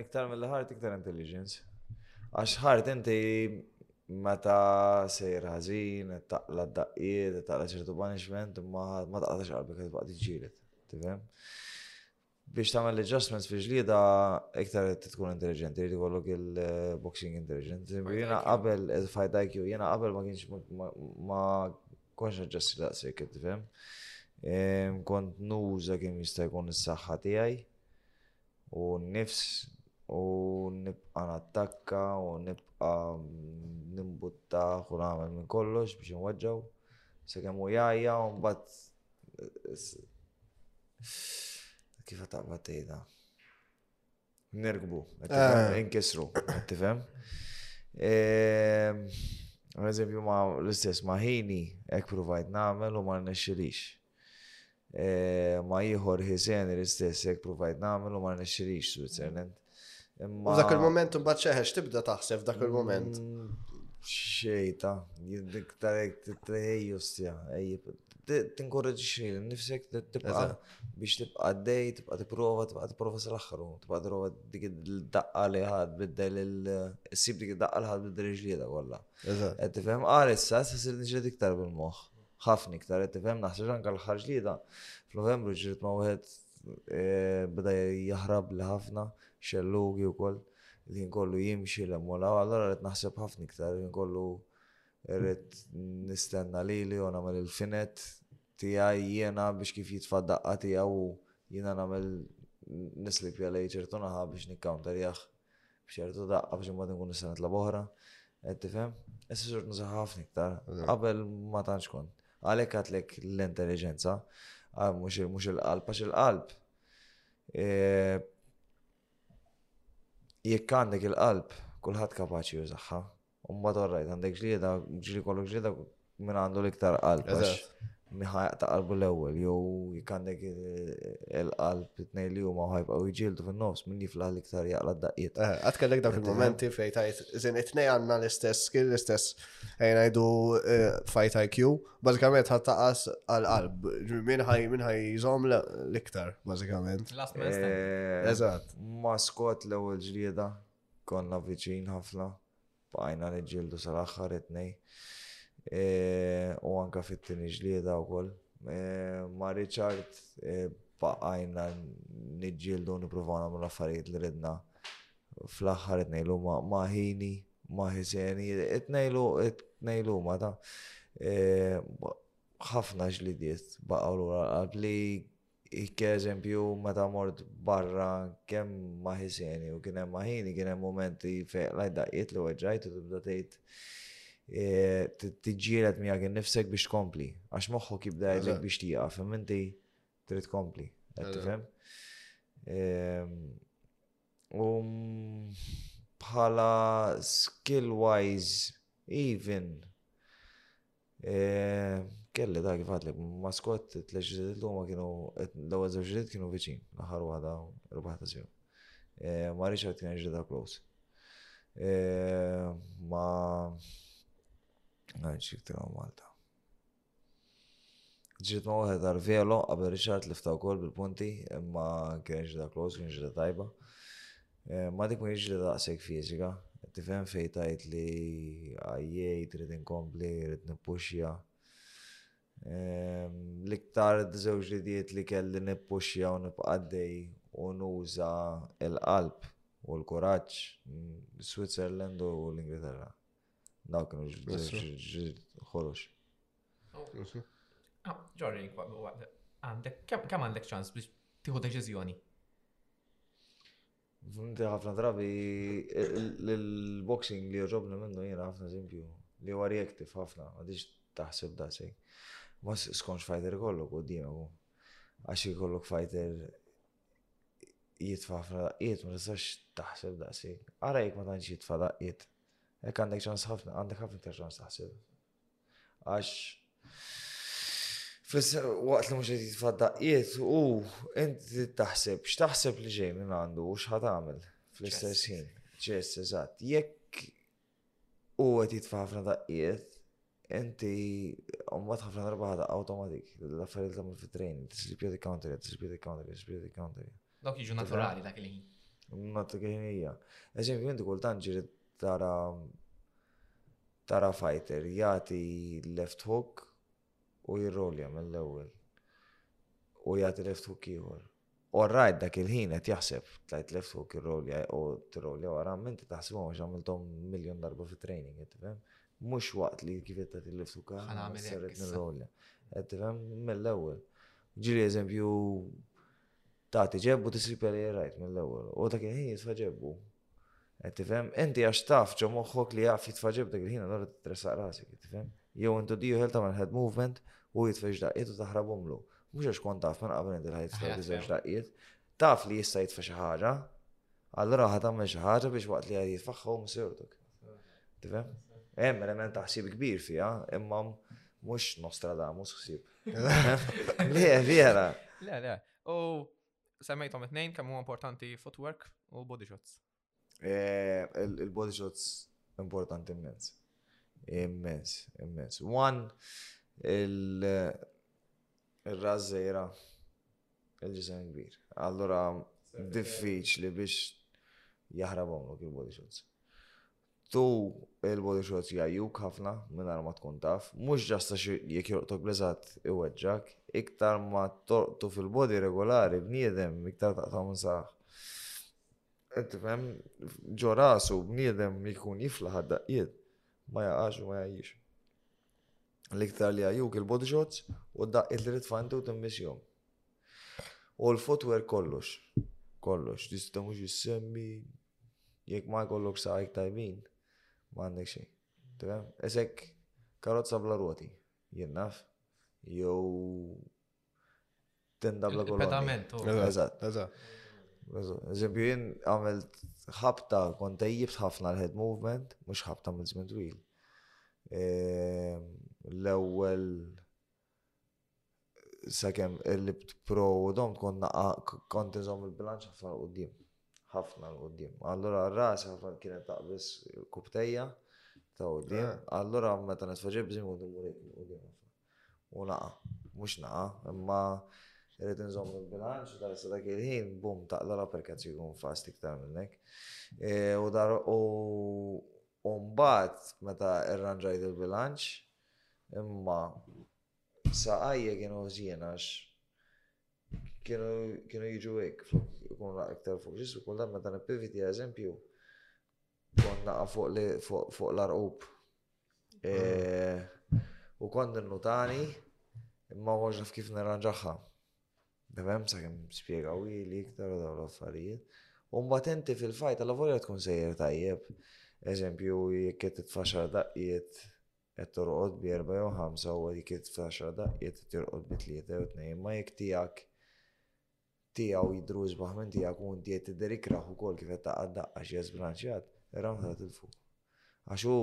Iktar mill-heart, iktar intelligence. Għax heart inti Meta sejjer ħażin, qed taqla' d-daqqiet, qed taqla' ċertu punishment, imma ma taqtax qalbek qed tibqa' tiġġieled. Tifhem? Biex tagħmel l-adjustments fi ġlieda iktar qed tkun intelligenti, jrid ikollok il-boxing intelligent. Jiena qabel fight IQ, jiena qabel ma kienx ma konx naġġasti daqshekk, tifhem? Kont nuża kemm jista' jkun is-saħħa tiegħi u n-nifs u nibqa' nattakka u nibqa' nimbuttaħ u nagħmel minn kollox biex inweġġgħu. Sakemm u jgħajja u mbagħad kif taqba tgħidha. Nirkbu, eh. inkisru, tifhem? Ehm, eżempju ma l-istess ma ħini hekk provajt nagħmel u ma rnexxilix. ma' ieħor ħiżen l-istess jekk provajt nagħmel u ma rnexxilix Switzerland. U dak il-moment imbagħad xeħex tibda taħseb dak il-moment. Mm, xejta, dik tarek t-trejju stja, tinkorreġi nifsek tibqa biex tibqa dej, tibqa t-prova, tibqa t-prova sal-axħru, tibqa t-prova dik id-daqqa li ħad biddel il-sib dik id-daqqa li ħad biddel il-ġlieda kolla. Għed tifem, għal issa, s-sir nġred iktar bil-moħ. ħafna iktar qed tifhem naħseb anke l-aħħar ġlieda f'Novembru ġrid ma' wieħed e, beda jaħrab li ħafna xellugi wkoll li kollu jimxi l mola allora qed naħseb ħafna iktar li kollu rrid nistenna lili u nagħmel il-finet tiegħi jiena biex kif jitfa' daqqa tiegħu jiena nagħmel nislipja lejn ċertu naħa biex nikkawnterjah. B'ċertu daqqa biex imbagħad nkun nista' nitla' boħra. Qed tifhem? Issa xort nużaha ħafna iktar. Qabel ma tantx kont. Għalhekk għatlek l-intelliġenza, mhux il-qalb, għax il-qalb eh, jekk għandek il-qalb, kulħadd kapaċi jużaha. U mbagħad orrajt għandek ġlieda, ġri kollok ġlieda minn għandu l-iktar qalb. Miħa jaqta' qalbu l-ewwel, jew jekk għandek il-qalb it-tnejn li huma ħajbqa' u jġildu fin-nofs minn jiflaħ l-iktar jaqla d-daqqiet. Eh, għad kellek dak il-momenti fejn tajt, iżin it-tnejn għandna l-istess skill, l-istess ejna jdu eh, fight IQ, bażikament ħadd taqas għal-qalb, minn ħaj minn ħaj jżomm l-iktar, bażikament. Eh, Eżatt. Maskot l-ewwel ġlieda Konna viċin ħafna, bqajna niġġieldu sal-aħħar it-tnejn u anke fit-tieni ġlieda wkoll. Ma' Richard baqajna niġġieldu u nippruvaw nagħmlu l-affarijiet li ridna fl-aħħar it-tnejn li huma ma' Heaney, ma' Hyseni, it-tnejn li huma ta' ħafna ġlidiet baqgħu lura l-qalb li Kien eżempju meta mort barra kemm ma ħiseni u kien hemm maħini, kien hemm momenti fejn lajt daqqiet li weġġajt u tibda tgħid e, tiġġieled miegħek innifsek biex tkompli. Għax moħħok jibda jgħidlek biex tieqaf, imma inti trid tkompli. Qed tifhem? Ehm, u bħala skill wise even Kelli dak kif għadlek, ma skott tlex ġidiet l ma kienu, l-ewwel żewġ ġidiet kienu viċin, l-aħħar waħda rbaħta sew. Ma Richard kien ġidha close. Ma għajn xiktra Malta. Ġiet ma waħed għar velo, qabel Richard li ftaw kol bil-punti, imma kien ġidha close, kien ġidha tajba. Eh, ma dik mhijiex li daqshekk fiżika, tifhem fejn tgħid li għajjej trid inkompli, trid nippuxja. Ehm, l-iktar żewġ ridiet li kelli nippuxja u nibqaddej u nuża l-qalb u l-kuraġġ, Switzerland u l-Ingilterra. Dawk kienu ġrid ħorox. Ah, Ġorri, għandek, kemm għandek ċans biex tieħu deċiżjoni? Funti ħafna drabi l-boxing li joġobni minnu jena ħafna eżempju li huwa reactive ħafna, ma diġ taħseb da sej. Ma skonx fighter kollok u dina u għax kollok fighter jitfa ħafna daqqiet, ma tistax taħseb da sej. Għara jek ma tanċi jitfa daqqiet. Ek għandek ċans ħafna, għandek ħafna ċans taħseb. Għax Fisser waqt li mhux qed jitfa' daqqiet u inti taħseb x'taħseb li ġej minn għandu u x'ħad għamel fl-istess ħin. Ġess, eżatt. Jekk u qed jitfa' ħafna daqqiet, inti mbagħad ħafna darba ħada awtomatik l-affarijiet tagħmel fit-train, tislip jodi counter, tislip jodi counter, tislip jodi counter. Dok jiġu naturali dak il-ħin. Mat kien hija. Eżempju, inti kultant ġiri tara Tara fighter jagħti left hook u jirrolja mill-ewwel u jagħti left hook ieħor. U rajt dak il-ħin qed jaħseb tlajt left hook irrolja u tirrolja wara minti taħsibhom għax għamilthom miljon darba fi training, qed tifhem? Mhux waqt li kif qed tagħti left hook għamel seret nirrolja. Qed tifhem mill-ewwel. Ġili eżempju tagħti ġebbu tisripja li rajt mill-ewwel. U dak il-ħin jisfa ġebbu. Qed tifhem? Inti għax taf ġo moħħok li jaf jitfa' ġib dik il-ħin allura titressaq rasek, qed tifhem? Jew intu dieħel tagħmel head movement u jitfex daqqiet u taħrabhomlu. Mhux għax kont taf minn qabel inti l-ħajt tfex daqqiet. Taf li jista' jitfa' xi ħaġa, allura ħad tagħmel xi ħaġa biex waqt li għad jitfaħħu msirtuk. Tifhem? Hemm element ta' ħsieb kbir fiha, imma mhux Nostradamus ħsieb. Le, vera. Le, le. U Semmejtom it-tnejn kemm huwa importanti footwork u body shots. Eh, il-body shots importanti immens. Immens, immens. One, il-razzera, il-ġisem kbir. Allora, diffiċ li biex jahrabom l il-body shots. Tu il-body shots jgħajjuk ħafna mingħajr ma tkun taf. Mhux ġast għax jekk jorqtok bliżgħat iweġġak, iktar ma torqtu fil-body regolari bniedem iktar taqta' minn saħ. Tifhem ġo rasu bniedem jkun jiflaħ għad-daqqiet ma jaqax u ma jgħajjix. L-iktar li jgħajjuk il-body shots u d-daqqiet li ritfanti u timmissjom. U l-footwear kollox. Kollox, tista' mhux jissemmi Jekk ma jkollokx saqajk tajbin, ma għandek xejn. Tifhem? Isek karozza bla rwoti, jien naf, jew tenda bla kolonna. Pedament, u. Eżatt. Eżatt. Eżempju, jien għamilt ħabta, kont tajjibt ħafna l-head movement, mhux ħabta minn żmien twil. Ehm, l-ewwel Sakemm il-libt pro u don konna kont iżomm il-bilanċ ħafna l-qudiem. Ħafna l-qudiem. Allura r-ras ħafna kienet taqbis kubtejja ta' qudiem. Eh. Allura meta nitfaġib bżim u dimurek qudiem ħafna. U naqa, mhux naqa, imma rrid nżomm il-bilanċ ta' sa dak il-ħin, bum, taqla la perkazz jkun fast iktar minnek. E, u dar u mbagħad meta irranġajt il-bilanċ, imma Saqajja kienu ħżiena għax kienu kienu jiġu hekk flok ikunu naqra iktar fuq ġismu kull darba meta nippiviti eżempju kont naqa' fuq li fuq fuq l-arqub. E, U kont ninnutani imma ma kontx naf kif nirranġaħħa. Tafhem sakemm spjegaw ili iktar u dawn l-affarijiet. U mbagħad inti fil-fajt alla volja tkun sejjer tajjeb. Eżempju, jekk qed titfaxxar daqqiet Qed torqod bi erba' jew ħamsa huwa li kilt f'għaxra daqqiet qed jorqod bi tlieta jew tnejn imma jekk tiegħek tiegħu jidhru isbaħ minn tiegħek u inti qed tidher ikrah ukoll kif qed taqgħad daqqa xi żbranċjat, ir-round ħa titilfu. Għax hu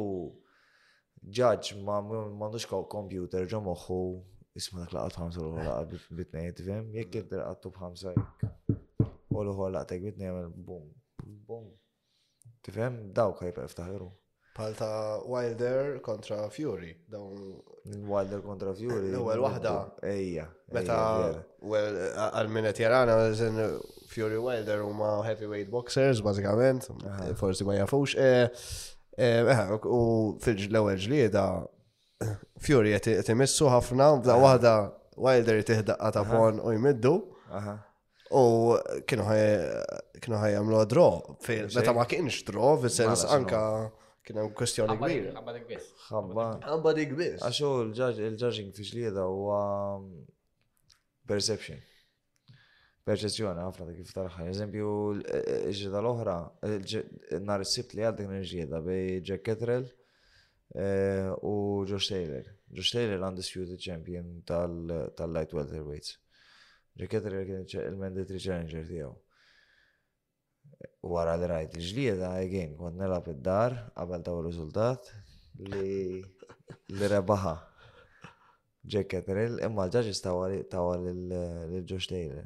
ġaġġ m'għandux kompjuter ġo moħħu isma' dak laqgħat ħamsa l laqgħat bi tnejn tifhem, jekk inti laqgħattu b'ħamsa jekk. U l-ħor laqtek bi tnejn bum, bum. Tifhem, dawk ħajbqa' jiftaħru. Bħal ta' Wilder kontra Fury, dawn. Wilder kontra Fury. L-ewwel waħda. Ejja. Meta well għal min qed jarana Fury Wilder huma heavyweight boxers bażikament, forsi ma jafux. Eh, eh, eh, u fil-ewwel ġlieda Fury qed imissu ħafna, bda waħda Wilder tiħdaqqa ta' pon u jmiddu. U kienu ħaj jamlu draw, meta ma kienx draw, fil-sens anka kienu hemm kwestjoni kbira. Għabba dik biss. Għabba dik biss. Għaxu il-judging fi ġlieda huwa mm, perception. Perċezzjoni ħafna ta' kif tarħa. Eżempju, ġeda l-oħra, nar s sibt li għaddek nirġieda bej Jack Kettrell U Josh Taylor. Josh Taylor undisputed champion tal-light welterweights. Jack Ketterer kien il-mandatory challenger tiegħu. Wara li rajt il-ġlieda, again, kont nelab id-dar, qabel taw riżultat li li rebaħa. Jack Ketterer, imma l-ġaġis tawa l-Josh Taylor.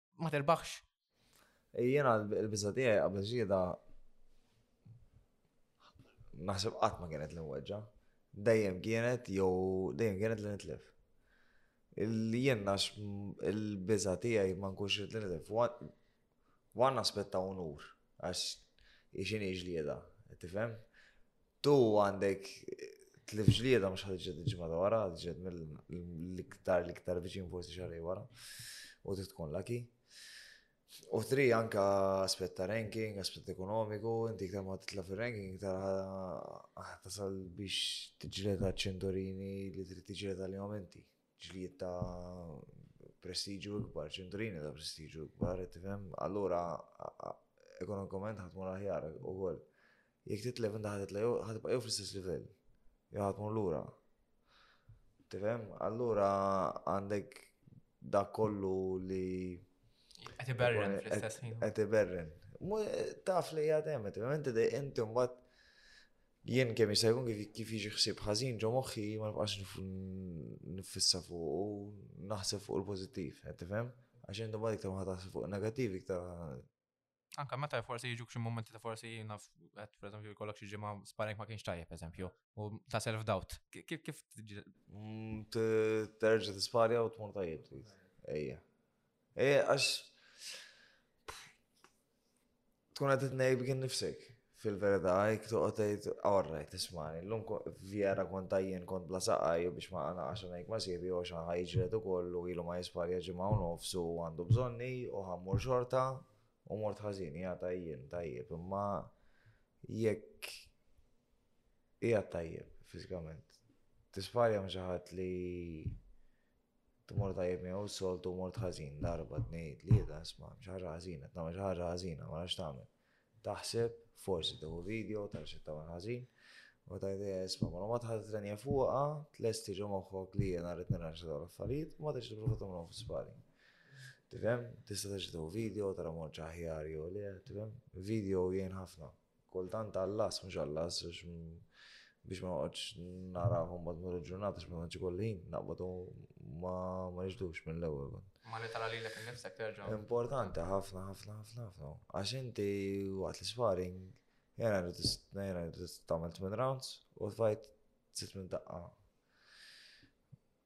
ma terbaħx. Jena l-biza tiegħi qabel ġieda naħseb qatt ma kienet l-inweġġa. Dejjem kienet jew dejjem kienet li nitlef. Il-jenna il-biza tiegħi ma nkunx li nitlef. Wan aspetta unur għax iġini ġlieda, tifhem? Tu għandek tlif ġlieda mhux ħadġet il-ġimgħa ta' wara, ħadġet mill-iktar l-iktar viċin forsi xarri wara. U tkun laki. U tri anka aspett ta' ranking, aspett ekonomiku, inti iktar ma titla fil-ranking, iktar tasal biex tiġleta ċinturini li trid tiġleta li momenti. ġlied ta' prestiġju ikbar, ċinturini ta' prestiġju ikbar, tifhem? Allura ekonomikament ħadd mur aħjar ukoll. Jekk titlef inta ħadd titlef ħatibqa' jew fl-istess livell. Jew ħadd mur lura. Tifhem? Allura għandek dak kollu li Qed iberren fl-istess ħin. Qed iberren. Taf li jgħadem, tifhem? Inti inti mbagħad Jien kemm jista' jkun kif jiġi ħsieb ħażin ġo moħħi ma nibqax nifissa fuq u naħseb fuq il-pożittiv, qed tifhem? Għax intom ma iktar ma taħseb fuq negattiv iktar. Anka meta forsi jiġu xi momenti ta' forsi naf qed pereżempju jkollok xi ġimgħa sparek ma kienx tajjeb eżempju u ta' self doubt. Kif kif mm, terġa' tisparja u tmur tajjeb trid. Ejja. Ejja għax Tkun qed titnejb kien nifsek. Fil-verità, jek toqgħod tgħid orra tismani, llum vjera kont tajjien kont bla saqajju biex ma qanaqax ngħid ma siebi għax ħa jiġred ukoll u ilu ma jisparja ġimgħa u nofs u għandu bżonni u ħa mmur xorta u mort ħażin hija tajjien tajjeb imma jekk hija tajjeb fiżikament. Tisparja minn xi ħadd li Tmur tajjeb miegħu s-soltu mort ħażin darba tnejn tlieta isma' hemm xi ħaġa ħażina, tagħmel xi ħaġa ħażina ma nafx tagħmel. Taħseb, forsi tieħu video tara x'qed tagħmel ħażin, u tgħid isma' mela ma tħalli trenja fuqha, tlesti ġo moħħok li jiena rrid nirranġa dawn l-affarijiet, ma terġa' tipprova tagħmilhom fi żbali. Tifhem? Tista' terġa' tieħu video tara mort xi aħjar jew le, tifhem? Video jgħin ħafna. Kultant għallas, mhux għallas, biex ma noqgħodx narahom bad mur il-ġurnata biex ma tantx ikolli ħin, naqbad u ma niġdux mill-ewwel kont. Ma li tara lilek innifsek terġa'. Importanti ħafna ħafna ħafna ħafna. Għax inti waqt l-isparing, jena jena tagħmel tmien rounds u l-fajt sitt minn daqqa.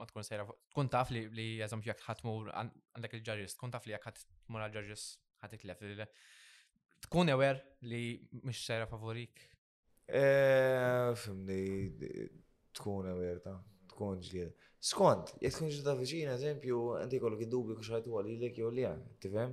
ma tkun sejra tkun taf li li eżempju jekk ħadd mur għandek il-ġarġis, tkun taf li jekk ħadd mur għal-ġarġis ħadd itlef. Tkun ewer li mhix sejra favorik. Eh, fimni, tkun ewer ta' tkun ġliel. Skont, jekk tkun ġdida viċin, eżempju, għandi kollok id-dubju kux ħajtu għalilek jew li għan, tifhem?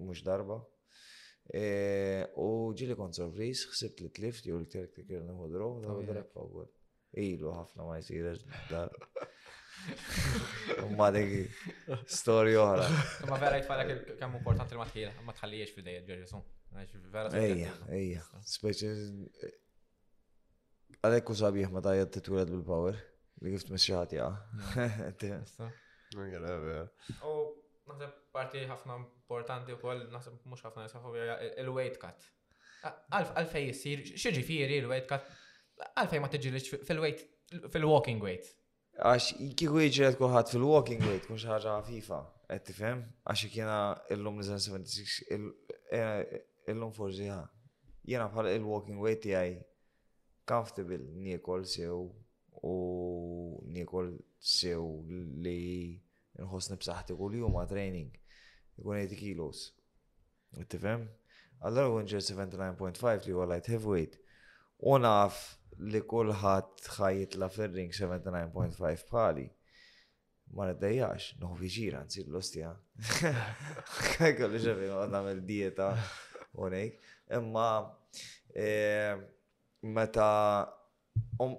mhux darba. U ġili kont sorpriż, ħsibt li tlift jew li terk tikir nieħu draw, daw drek fawwel. Ilu ħafna ma jsirx dar. Umma dik story oħra. Ma vera jitfalek kemm importanti li ma tħil, ma tħallijiex fidejja ġerġesu. Ejja, ejja. Speċi Għalhekk hu sabiħ meta jgħid titwiled bil-power li kif tmiss xi ħadd jaqa'. U naħseb parti ħafna importanti wkoll naħseb mhux ħafna jisafu il-weight cut. Għalfej jissir, xi ġifieri il-weight cut? Għalfej ma tiġilix fil-weight fil-walking weight? Għax kieku jiġret kulħadd fil-walking way tkun xi ħaġa ħafifa, qed tifhem? Għax jiena illum niżel 76 eh, illum forsi ħa. Jiena bħal il-walking way tiegħi comfortable niekol sew u niekol sew li nħossni b'saħħti kuljum ma' training. Ikun 8 kilos. Tifhem? Allora kun ġer 79.5 li huwa light heavyweight. U naf li kulħadd ħajitla fir-ring 79.5 bħali. Ma niddejjax, nħu viġira, nsi l-lustja. Kollu ġevi, għadna mill dieta unik. Imma eh, meta um,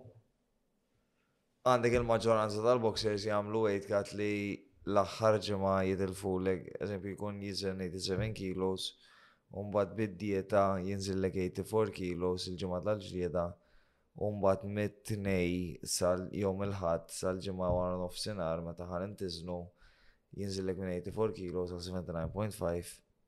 Għandek il-maġġoranza tal-boxers jagħmlu weight cut li l-aħħar ġimgħa jitilfulek, eżempju jkun jiżel 87 kilos, u mbagħad bid-dieta jinżillek 84 kilos il-ġimgħa tal-ġlieda, u mbagħad mit-tnej sal jom il-ħadd sal-ġimgħa wara nofsinhar meta ħa nintiżnu jinżillek minn 84 kilos għal 79.5.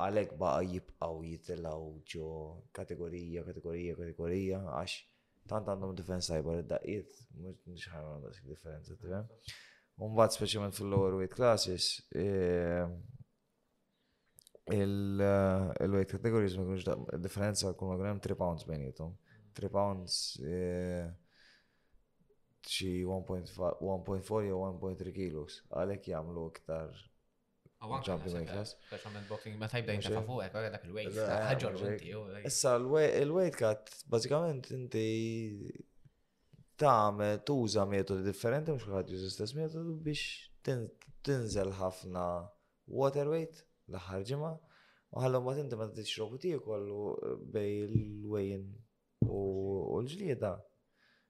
Għalhekk baqa' jibqgħu jitilgħu ġo kategorija, kategorija, kategorija għax tant għandhom difensa tajba li daqqiet mhux ħajma dak differenza tifhem. Umbagħad speċjalment fil-lower weight classes eh, il-weight eh, categories ma kienx differenza kull ma kien hemm 3 pounds bejnietom. 3 pounds eh, xi 1.4 jew 1.3 kilos għalhekk jagħmlu iktar Issa l-weight cut, bazzikament inti ta' tuża metodi differenti, mux kullħat juża stess metodu biex tinżel ħafna water weight l-ħar ġimma, u ħallum ma tinti ma titx robu tiegħu kollu bej l-wejn u l-ġlieda.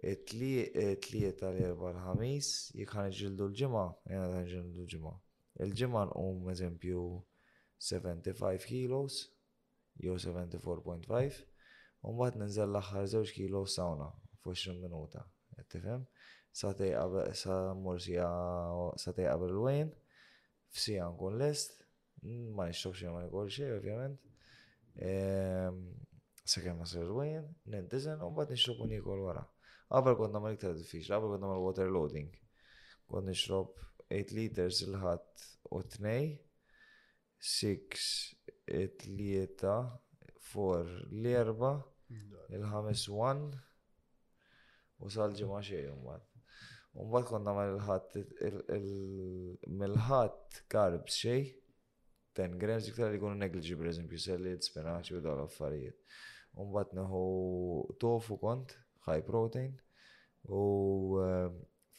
it-Tlieta, l-Erbgħa, l-Ħamis, jekk ħa niġġieldu l-Ġimgħa, ejja ta' niġġieldu l-Ġimgħa. Il-Ġimgħa nqum eżempju 75 kilos jew 74.5 u mbagħad ninżel l-aħħar żewġ kilos sawna f'20 minuta. Qed tifhem? Sa tej qabel sa mmur sa tej qabel il-wejn F'siegħa nkun lest, ma nixrob xejn ma nikol xejn ovvjament. Ehm, sakemm nasir żwejjen, nintiżen u mbagħad nixrob u nikol wara. Qabel kont nagħmel iktar diffiċli, qabel kont nagħmel water loading. Kont nixrob 8 liters il-ħadd u tnej, 6 it-tlieta, 4 l-erba, il-ħames 1, U sal-ġimgħa xejn imbagħad. Mbagħad kont nagħmel il-ħadd mill-ħadd karbs xejn. 10 grams iktar li jkunu negliġi per eżempju sellid, spinaċi u dawn l-affarijiet. Mbagħad neħu tofu kont, high protein, u eh,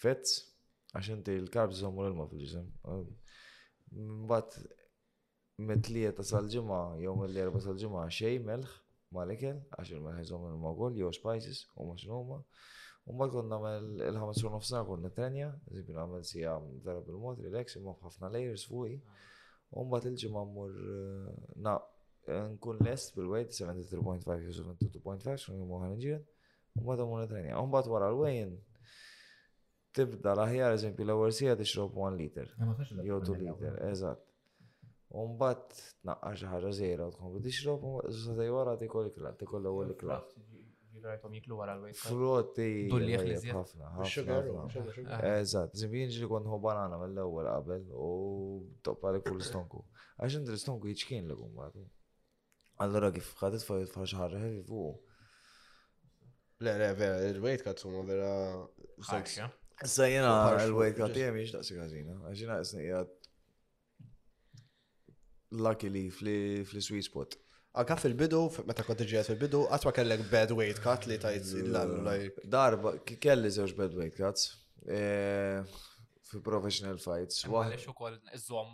fats, għax inti l-karbs jżommu l-ilma fil-ġisem. Mbagħad Mit-Tlieta sal-Ġimgħa jew mill-Erbgħa sal-Ġimgħa xejn melħ mal-ikel għax il-melħ iżomm l-ilma wkoll jew spices huma x'inhu huma. U mbagħad kont nagħmel il-ħames u nofsinhar kont nittrenja, eżempju nagħmel siegħa darba bil-mod relax imma b'ħafna layers fuqi. U mbagħad il-ġimgħa mmur na nkun lest bil-weight 73.5 jew 72.5 x'inhu huma ħan iġiel. U mbagħad mmur nittrenja. U mbagħad wara l-weigh-in Tibda l-aħjar eżempju l-ewwel sija tixrob 1 liter. Jew 2 liter, eżatt. U mbagħad tnaqqar xi ħaġa żejra u tkompli tixrob u sa tej wara tikol ikla, tikol l-ewwel ikla. Rajtom jiklu wara l-wejt. Frutti. Dulli ħafna. Eżatt, żimjien ġi kont ħu banana mill-ewwel qabel u toppa li kull stonku. Għax inti l-stonku jiċkien li kumbatu. Allora kif ħadet fuq fuq xaħar ħevi fuq. Le, le, vera, il-weight cut huma vera. Ħarxa. Issa jena il-weight cut jem jiex daqsi għazina. Għaxina isni jgħad luckily fl-sweet spot. Anka fil-bidu, meta kont iġiet fil-bidu, għatma kellek bad weight cut li tajt Darba, kelli zewġ bad weight cuts eh, fi professional fights. Waħda xukol zom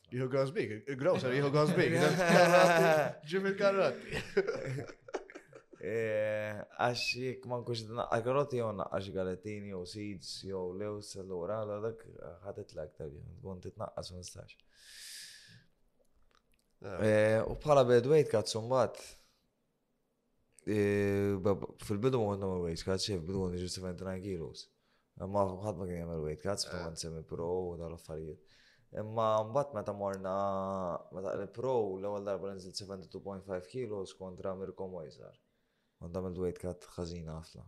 Jihu Grosbik, il-grocer jihu Grosbik. Ġim il-karrotti. Eh, għax jek ma nkunx naqqa karrotti jew naqqax galetini jew seeds jew lews allura għal dak ħadet l aktar jien tkun titnaqqas u nistax. Eh. Eh, u bħala bedwejt kazzu mbagħad Fil-bidu ma għandhom il-weight cut, xie fil-bidu għandhom ġu 79 kilos. Imma ħadd ma kien jagħmel weight cut, eh. ma nsemmi pro u dal-affarijiet. Imma mbagħad meta morna meta qli pro l-ewwel darba nżil 72.5 kilos kontra Mirko Mojzar. Għandhom il-weight cut ħażina ħafna.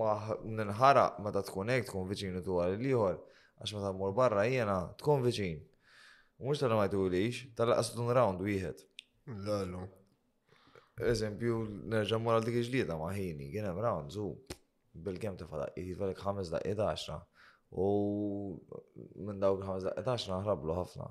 Maħ ninħaraq meta tkun hekk tkun viċin u dwar l-ieħor, għax meta mmur barra jiena tkun viċin. U mhux tal ma jtulix, tal-laqas tkun round wieħed. Lalu. Eżempju, nerġa' mmur għal dik iġlieda ma' ħini, kien hemm rounds u bil-kemm tifa' daqqiet, jitfalek ħames daqqiet għaxra. U minn dawk ħames daqqiet għaxra nħrablu ħafna.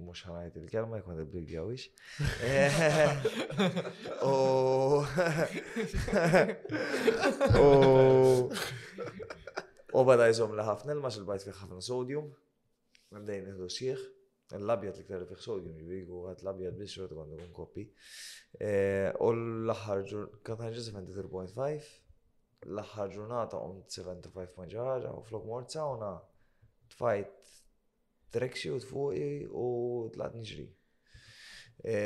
mux ħanajt il-kelma jkun il-Biblia wix. U bada jizom li ħafna il-max il-bajt fi ħafna sodium, għandajn iħdu xieħ, l-abjad li ktar fi sodium jibigu għad l-abjad biex xorta għandu kun koppi. Eh, u l-ħar ġurnata 73.5, l-ħar ġurnata għom 75.5 u flok mort sawna tfajt Track shoot fuqi u tlaqt niġri. E,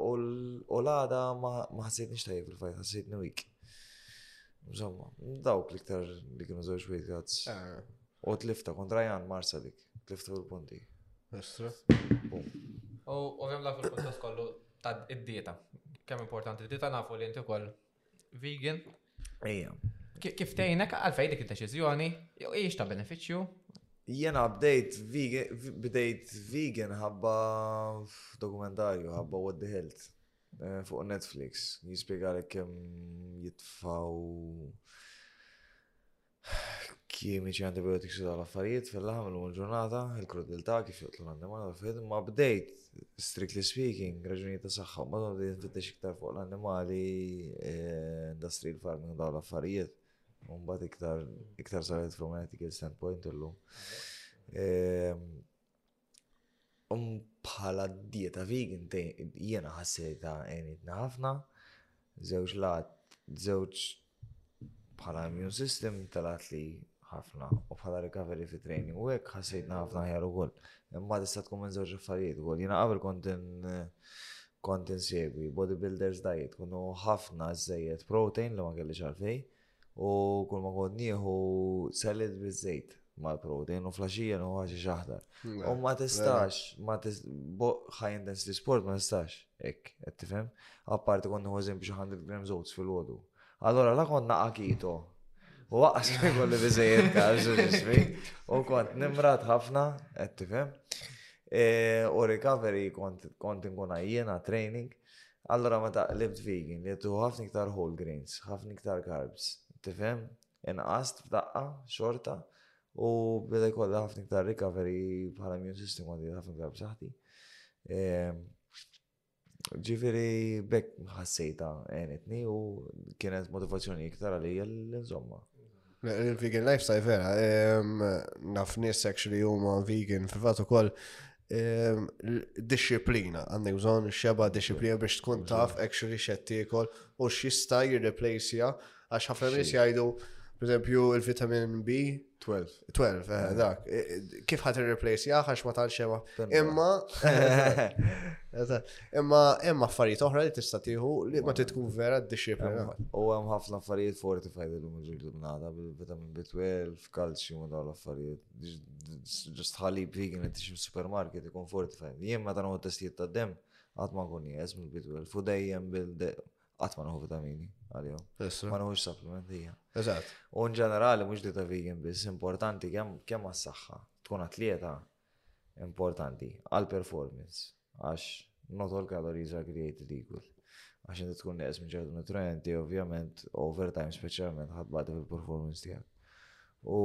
u l-għada ma ħassejtniex tajjeb fil-fajt, ħassejtni week. Insomma, dawk l-iktar li kienu żewġ weight cuts. Eh. U tlifta kontra Jan Marsa dik, tlifta fil-punti. Estra. U għem la fil-kontest kollu ta' id-dieta. Kemm importanti, dieta nafu li inti koll Vegan. Ejja. Kif tgħinek għalfejn dik id-deċiżjoni? Jew hijiex ta' benefiċċju? Jena bdejt vegan, bdejt vegan ħabba dokumentarju, ħabba What the Health eh, fuq Netflix. Jispiega li kem jitfaw kimiċi antibiotiċi ta' l-affarijiet fil-laħam l ġurnata il-krudilta kif joqtlu l-annimal u fil ma bdejt, strictly speaking, raġuni ta' saħħa, ma don bdejt nfittex iktar fuq l-annimali, eh, industrial farming daw l-affarijiet, un bat iktar, iktar saret from ethical standpoint illum. Ehm, Bħala dieta vegan jiena ħassejtha għenitna ħafna. Żewġ lat, żewġ bħala immune system talat li ħafna u bħala recovery fit training u hekk ħassejtna ħafna ħjar ukoll. Imma tista' tkun minn żewġ affarijiet ukoll. Jiena qabel kont kont insegwi bodybuilders diet kunu ħafna żejjed protein li ma kellix għalfej. U kull ma kont nieħu salad biż-żejt mal-protein u flaxija u ħaġa xaħdar. U ma tistax, ma tistax, high intensity sport ma tistax, ek, qed tifhem. Apparti kont nieħu eżempju xi 100 grams oats fil-għodu. Allora la kont naqa' kito. U waqqas ma jkolli biżejjed karż ġismi. U kont nimrat ħafna, qed tifhem. E, u recovery kont kont inkun għajjena training. Allura meta qlibt vegan li qed tieħu ħafna iktar whole grains, ħafna iktar carbs, tifhem? Inqast f'daqqa xorta u beda jkollha ħafna iktar recovery bħala immune system għandi ħafna iktar b'saħħti. Ehm, ġifieri bekk ħassejta għenitni u kienet motivazzjoni iktar għalija l-insomma. Il-vegan lifestyle vera, naf nis actually huma vegan fil-fat ukoll disciplina, għandek bżon xeba disciplina biex tkun taf actually xed tiekol u xista jirreplacja għax ħafna nis jgħidu per esempio il-vitamin B 12. 12, eh, eh. dak. Eh, kif ħat il-replace jaħax ma tal xema. Imma. Imma hemm affarijiet oħra li tista' tieħu li ma tkun vera d-disciplina. U hemm ħafna affarijiet fortified illum il-ġurnata bil-vitamin B12, kalċju u dawn l-affarijiet. Ġust ħalib vegan li tixi supermarket ikun fortified. Jien meta nħu testijiet ta' dem qatt ma nkun jes mill-B12 fu dejjem bil qatt ma nħu vitamini għalihom. Ma nħux supplement hija. Eżatt. U in ġenerali mhux li ta' vegan biss importanti kemm għas-saħħa tkun atleta importanti għal performance għax not all calories are created equal. Għax inti tkun neqes minn ċertu nutrienti, ovvjament, overtime speċjalment ħadbati fil-performance tiegħek. U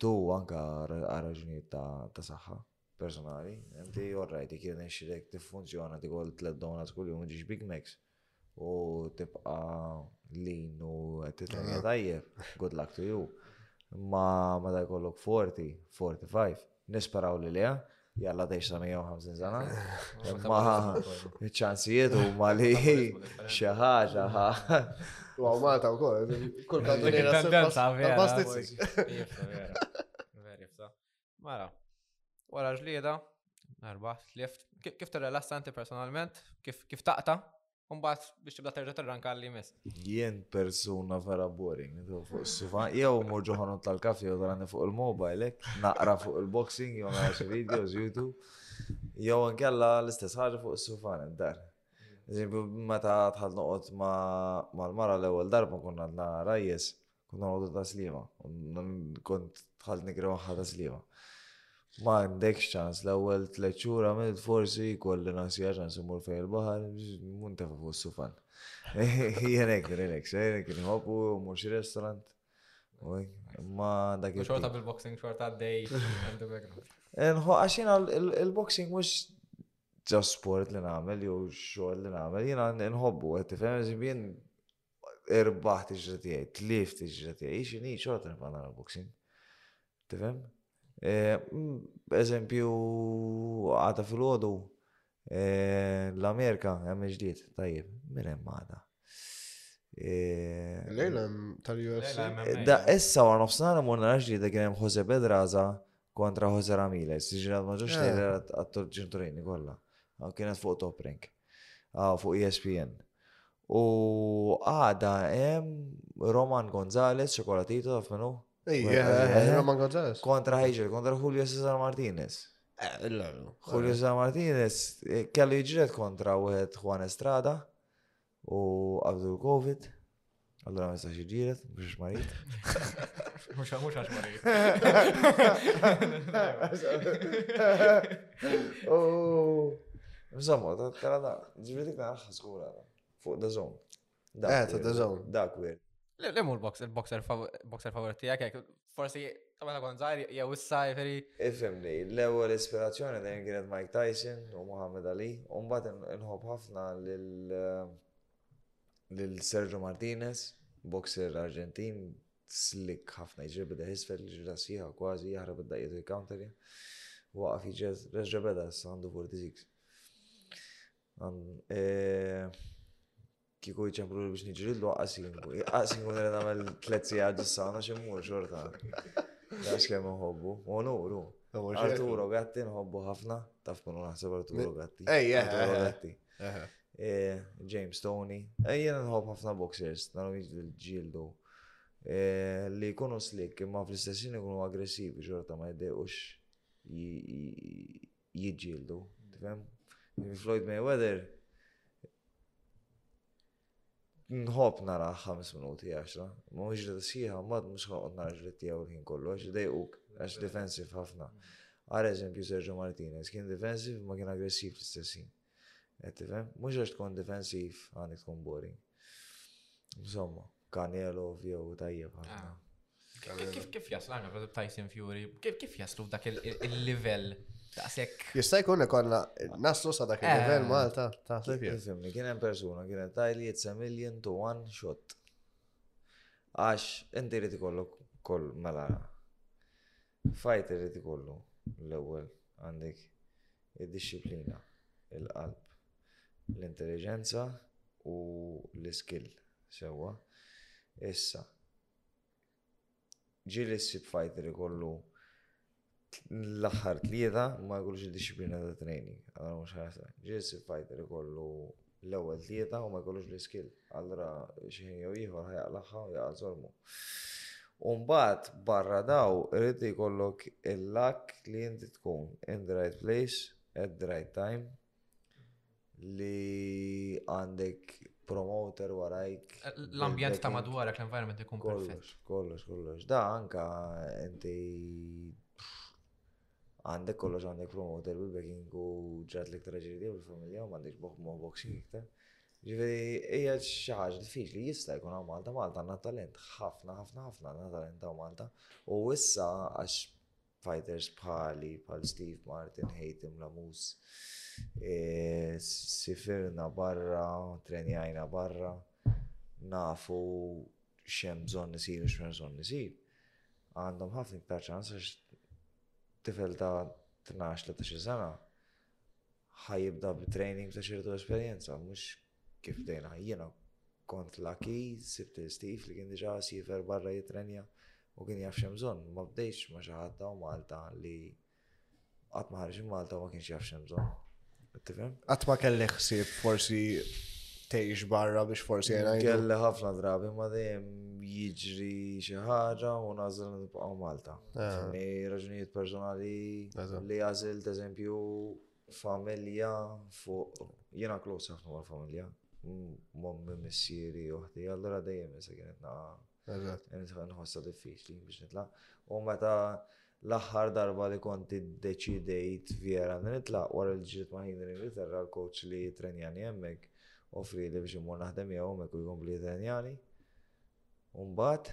tu anka raġunijiet ta' saħħa personali, inti orrajt, kien xirek tiffunzjona tikol tlet donuts kull-jum ġiġ Big Macs. u tibqa lin u titrena tajjeb, good luck to you. Ma ma da jkollok 40, 45, nisperaw li leja, jalla teħx sa 150 sena. Ma ċansijiet u ma li xaħġa. U għaw Malta u kol, kull kanzunina s-sirpas. Vera, vera. Mara, wara ġlieda, narba, slift, kif t-relassa inti personalment, kif taqta, Umbat biex tibda terġa terranka li mis. Jien persuna vera boring, fuq s-sufa, jew mur ġoħonu tal-kafe jew tal fuq il-mobile, naqra fuq il-boxing, jew naqra xi videos, YouTube, jew nkella l-istess ħaġa fuq s-sufa, dar. Eżempju, meta tħad noqgħod mal-mara l-ewwel darba konna għandna rajjes, Kont noqgħod ta' slima, kont tħalt nikri magħha ta' slima. Ma għandekx ċans l-ewwel tliet xhur għamilt forsi kolli nasija ċans imur fejn il-baħar, mun tefa fuq sufan. Jien hekk relax, jien kien ħobb u mhux restaurant. Ma dak il Xorta bil-boxing xorta għaddej għandu background. Eh, nħu għaxina il-boxing mhux ġa sport li nagħmel jew xogħol li nagħmel, jiena nħobbu qed tifhem jien erbaħ tiġra tiegħi, tlif tiġra tiegħi, xini xorta nibqa' nara boxing. Tifhem? Eh, mm, eżempju, għada fil-ħodu, eh, l-Amerika hemm ġdiet, tajjeb, minn hemm għada. Eh, Lejla tal-UFC. Da issa war nofsnar imur nara ġdida kien hemm Jose Pedraza kontra Jose Ramiles, ġirat ma ġox tgħid għat-ġinturini kollha. Kienet fuq top rank. fuq ESPN. U għada hemm Roman Gonzalez, ċokolatito taf minnu? Roman Gonzalez. Kontra Hegel, kontra Julio Cesar Martinez. Julio Cesar Martinez kellu jġred kontra wieħed Juan Estrada u Abdul Covid. Allora ma nistax iġġieled, mhux marit. Mhux mhux għax marit. Insomma, tara da, ġifieri dik naħħa żgur għana. Fuq da zon. Eh, ta' da zon. Dak wir. Le mu l-boxer, boxer favorit tiegħek hekk forsi ta' meta kont żgħir jew issa jiġifieri. Ifhimni, l-ewwel ispirazzjoni dejjem kienet Mike Tyson u Muhammad Ali, u mbagħad inħobb ħafna lil eh, lil Sergio Martinez, boxer Arġentin, slick ħafna jġri bida jisfel l-ġrida siħa kważi jaħrab id-daqjiet il counter Waqaf jġez, reġġa beda issa għandu 46. E, Kiku jċemplu li biex nġri l-lu għasin, għasin kun rena għamil tlet sija ġissana xemmur xorta. Għax kemm nħobbu, onuru. Arturo Gatti nħobbu ħafna, taf kunu naħseb Arturo Gatti. Ej, Arturo Gatti. Eh, James Tony. Eh, Jena nħob ħafna boxers, naraw ġildu. Eh, li jkunu slik, imma fl-istessin jkunu aggressivi, ġorta ma jdejqux jġildu. Floyd Mayweather Nħobb nara ħames minuti għaxra, ma mhux li sħiħa, ma mhux ħoqgħod nara ġli tiegħu l-ħin kollu, għax dejquk, għax defensiv ħafna. Għal eżempju Sergio Martinez kien defensiv ma kien aggressiv l-istessin. Qed tifhem? Mhux għax tkun defensiv għandek tkun boring. Insomma, Kanelov jew tajjeb ħafna. Ah. Kif jaslu għanna prodotti Tyson Fury? Kif jaslu f'dak il-level daqsek? Jista' jkun ikonna naslu sa dak il-level eh. Malta ta' Fimni, kien hemm persuna kienet tajli it's a million to one shot. Għax inti rrid ikollok koll mela. Fajt irrid ikollu l-ewwel għandek id-disciplina, il-qalb, l-intelligenza u l-iskill sewwa. Issa, Ġieli ssib fighter ikollu l-aħħar tlieta ma jkollux il-disciplina ta' training. Allora mhux ħajsa. Ġieli ssib fighter ikollu l-ewwel tlieta u ma jkollux l-iskill. Allora xi ħin jew ieħor ħajaqlaħħa u jaqa' żormu. Umbat barra daw irid jkollok il-lak li inti tkun in the right place at the right time. li għandek promoter warajk. L-ambjent ta' madwarek, l-environment ikun kollox. Kollox, kollox. Da anka inti għandek kollox għandek promoter bil-backing u ġrat li ktar ġirdi u l-familja u għandek boħ mo boxing iktar. Ġifiri, ija xaħġ diffiċli jista jkun għaw Malta, Malta għanna talent, ħafna, ħafna, ħafna għanna talent għaw Malta. U issa, għax Fighters bħali, bħal Steve Martin, Hatem Lamus, e, sifirna barra, trenjajna barra, nafu xem bżon nisir u xem bżon nisir. Għandhom ħafna iktar ċans għax tifel ta' 12-13 sena ħajibda b'training ta' ċertu esperjenza, mux Kif bdejna? Jiena kont lucky, sibt lil Steve li kien diġà siefer barra jittrenja u kien jaf x'hemm bżonn. Ma bdejtx ma' xi ħadd hawn Malta li qatt ma ħareġ minn Malta u ma kienx jaf x'hemm bżonn. Tifhem? Qatt ma kellek ħsieb forsi tgħix barra biex forsi għajna. Kelli ħafna drabi ma dejjem jiġri xi ħaġa u nażel nibqgħu Malta. Raġunijiet personali li għażilt eżempju Familja fuq, jiena close ħafna mal-familja, mommi, missieri, uħti, allura dejjem jisa kienet naqa. Eżatt. Nħossa diffiċli biex nitla. U meta l-aħħar darba li kont iddeċidejt vera li nitlaq wara li ġiet ma' ħin l-Ingilterra l-coach li trenjani hemmhekk offri li biex imur naħdem jew hemmhekk u jkompli trenjani. Umbagħad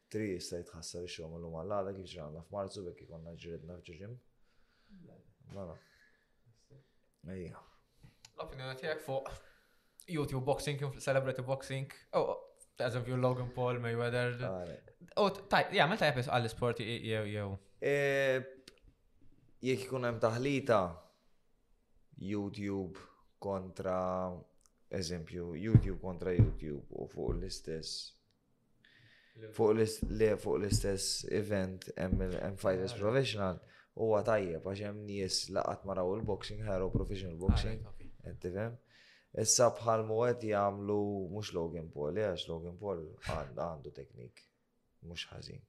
Three jista' jitħassar ix-xogħol mil-lum għal għada kif ġralna f'Marzu b'hekk ikollna ġriedna f'ġiġim. Mela. Ejja. L-opinjoni tiegħek fuq YouTube boxing, celebrity boxing, oh, ta' eżempju Logan Paul, Mayweather. U tajt, ja, meta jepis għall-sport jew jew. E, jek ikun hemm taħlita YouTube kontra eżempju YouTube kontra YouTube u fuq l-istess fuq li fuq l-istess event hemm fighters professional huwa tajjeb għax hemm nies li qatt ma raw il-boxing ħaru professional boxing qed tifhem. Issa bħal mu qed jagħmlu mhux Logan Paul, għax Logan Paul għandu teknik mhux ħażin.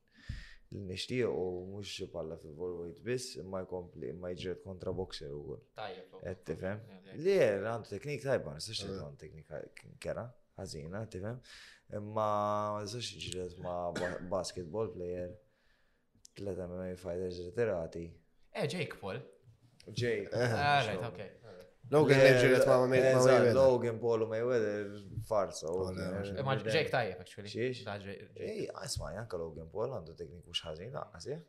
li nixtieq u mhux xi palla fi volwejt biss imma jkompli imma jġred kontra boxer ukoll. Tajjeb. Qed tifhem. Li għandu teknik tajba, nistax li għandu teknika kera, ħażina, tifhem. Imma ma nistax ġred ma' basketball player, tlet MMA fighters ritirati. Eh, Jake Paul. Jake. Eh, ah, right, ok. Logan eh, Ledger qed ma' Mayweather. Logan Paul u Mayweather farsa. Oh, ma Jake tajjeb actually. Xiex? Ej, asma' ah, janka Logan Paul għandu tekniku xħażin laqqas, eh?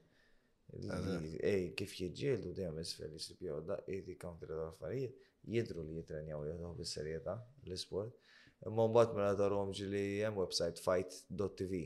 Ej, kif jidġieldu dejjem isfel jisib jew da edi counter tal-affarijiet, jidru li jitrenjaw jidħu bis-serjetà l-isport. Imma mbagħad mela darhom ġili hemm website fight.tv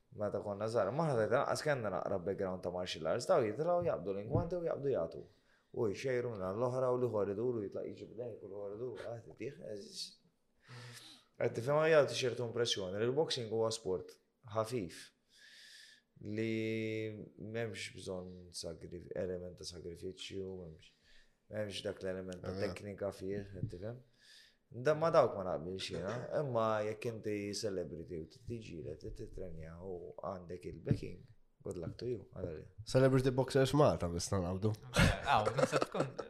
Meta konna żgħar, maħna ta' lanqas kellna naqra background ta' martial arts, daw jitilgħu jaqbdu l-ingwanti u jaqbdu jagħtu. U jxejru minn l-oħra u li ħoridur u jitlaq jiġi b'dej kull ħoridur, għad tiħ, eżiz. Għad tifhem għajja t-xertu impressjoni li l-boxing huwa sport ħafif li memx bżon element ta' sagrifiċju, memx dak l-element ta' teknika fih, tifhem? Dan ma dawk ma naqbilx jiena, imma jekk inti celebrity u tiġilet, titrenja u għandek il-backing. Good luck to you, għalali. Celebrity boxers Malta bista nabdu.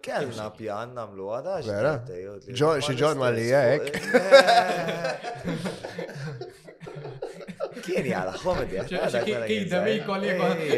Kellna pjan namlu għada. Vera? Ġon, xi ġon ma li jek. Kien jgħala, komedi. Kien jgħala, komedi.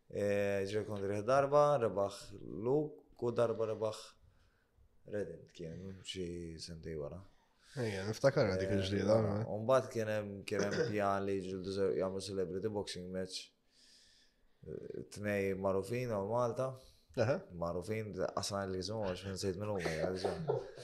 Ġrek Kondriħ darba, rebaħ Luk, u darba rebaħ Reddin, kien xi sentej wara. Ejja, niftakar dik il-ġdida. Umbat kien hemm kien hemm pjan li ġildu jagħmlu celebrity boxing match. Tnej marufin għal Malta. Marufin, għasna li jizmu, għax nsejt minn umi, għal-ġan.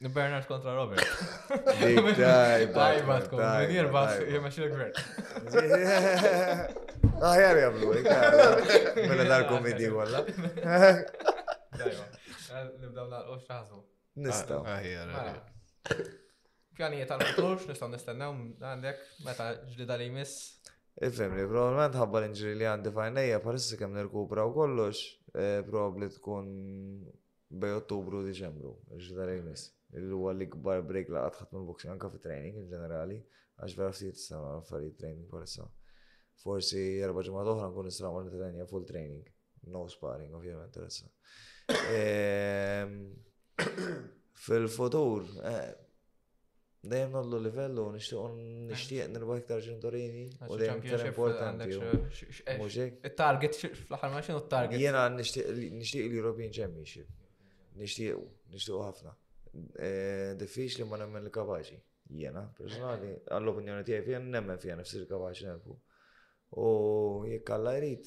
Bernard kontra Robert. Tajba, tkun. Min jirbaħ, jirmaxi l-gvern. Ah, jar jablu, mela l-argumenti għalla. Dajma, nibdaw naqox taħzu. Nistaw. Ah, ah, mela. Pjanijiet tal-futur, nistaw nistennew għandek meta ġlida li jmiss. Ifhem li probablement ħabba l-inġri li għandi fajnejja, parissi kemm nirkupra u kollox, eh, probabli tkun bejn Ottubru u Diċembru, il-ġlieda li jmiss, li huwa l-ikbar break li qatt ħadt mill-boxing anke fit-training in ġenerali, għax vera ftit nistgħu nagħmlu affarijiet training bħalissa. Forsi erba' ġimgħat oħra nkun nista' nagħmel nitrenja full training, no sparring ovvjament għalissa. Ehm, fil-futur, eh, Dejjem nollu livellu, nixtiequ nixtieq nirbaħ iktar ġenitorini u dejjem iktar importanti. Mużek. Il-target fl-aħħar ma xinu target Jiena nixtieq l-European Championship. Nixtiequ, nixtiequ ħafna. Eh, diffiċli ma nemmen l-kapaċi. Jiena, personali, għall-opinjoni tiegħi fien nemmen fija nifsi l-kapaċi nerfu. U jekk alla jrid,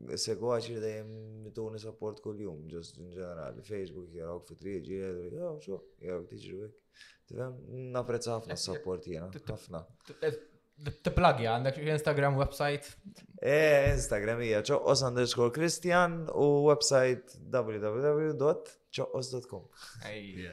Segwaċi li dejjem mituni support kull-jum, ġust in ġenerali, Facebook jarawk fi triq, ġieli, jaw, xo, jarawk tiġri wek. Tifem, naprezza ħafna support jena, ħafna. T-plagi għandek Instagram, website? Eh, Instagram hija ċoqqos underscore Christian u website www.ċoqqos.com. Ejja,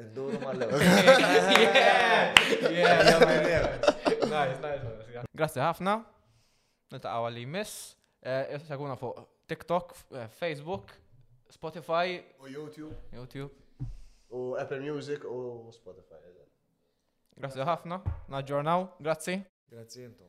Nduru mal-ewwel. Grazzi ħafna. Niltaqgħu għal miss. Eh, Seguna fuq TikTok, eh, Facebook, Spotify u YouTube. YouTube. U Apple Music u Spotify. Grazzi ħafna. Naġġornaw. Grazzi. Grazzi intom.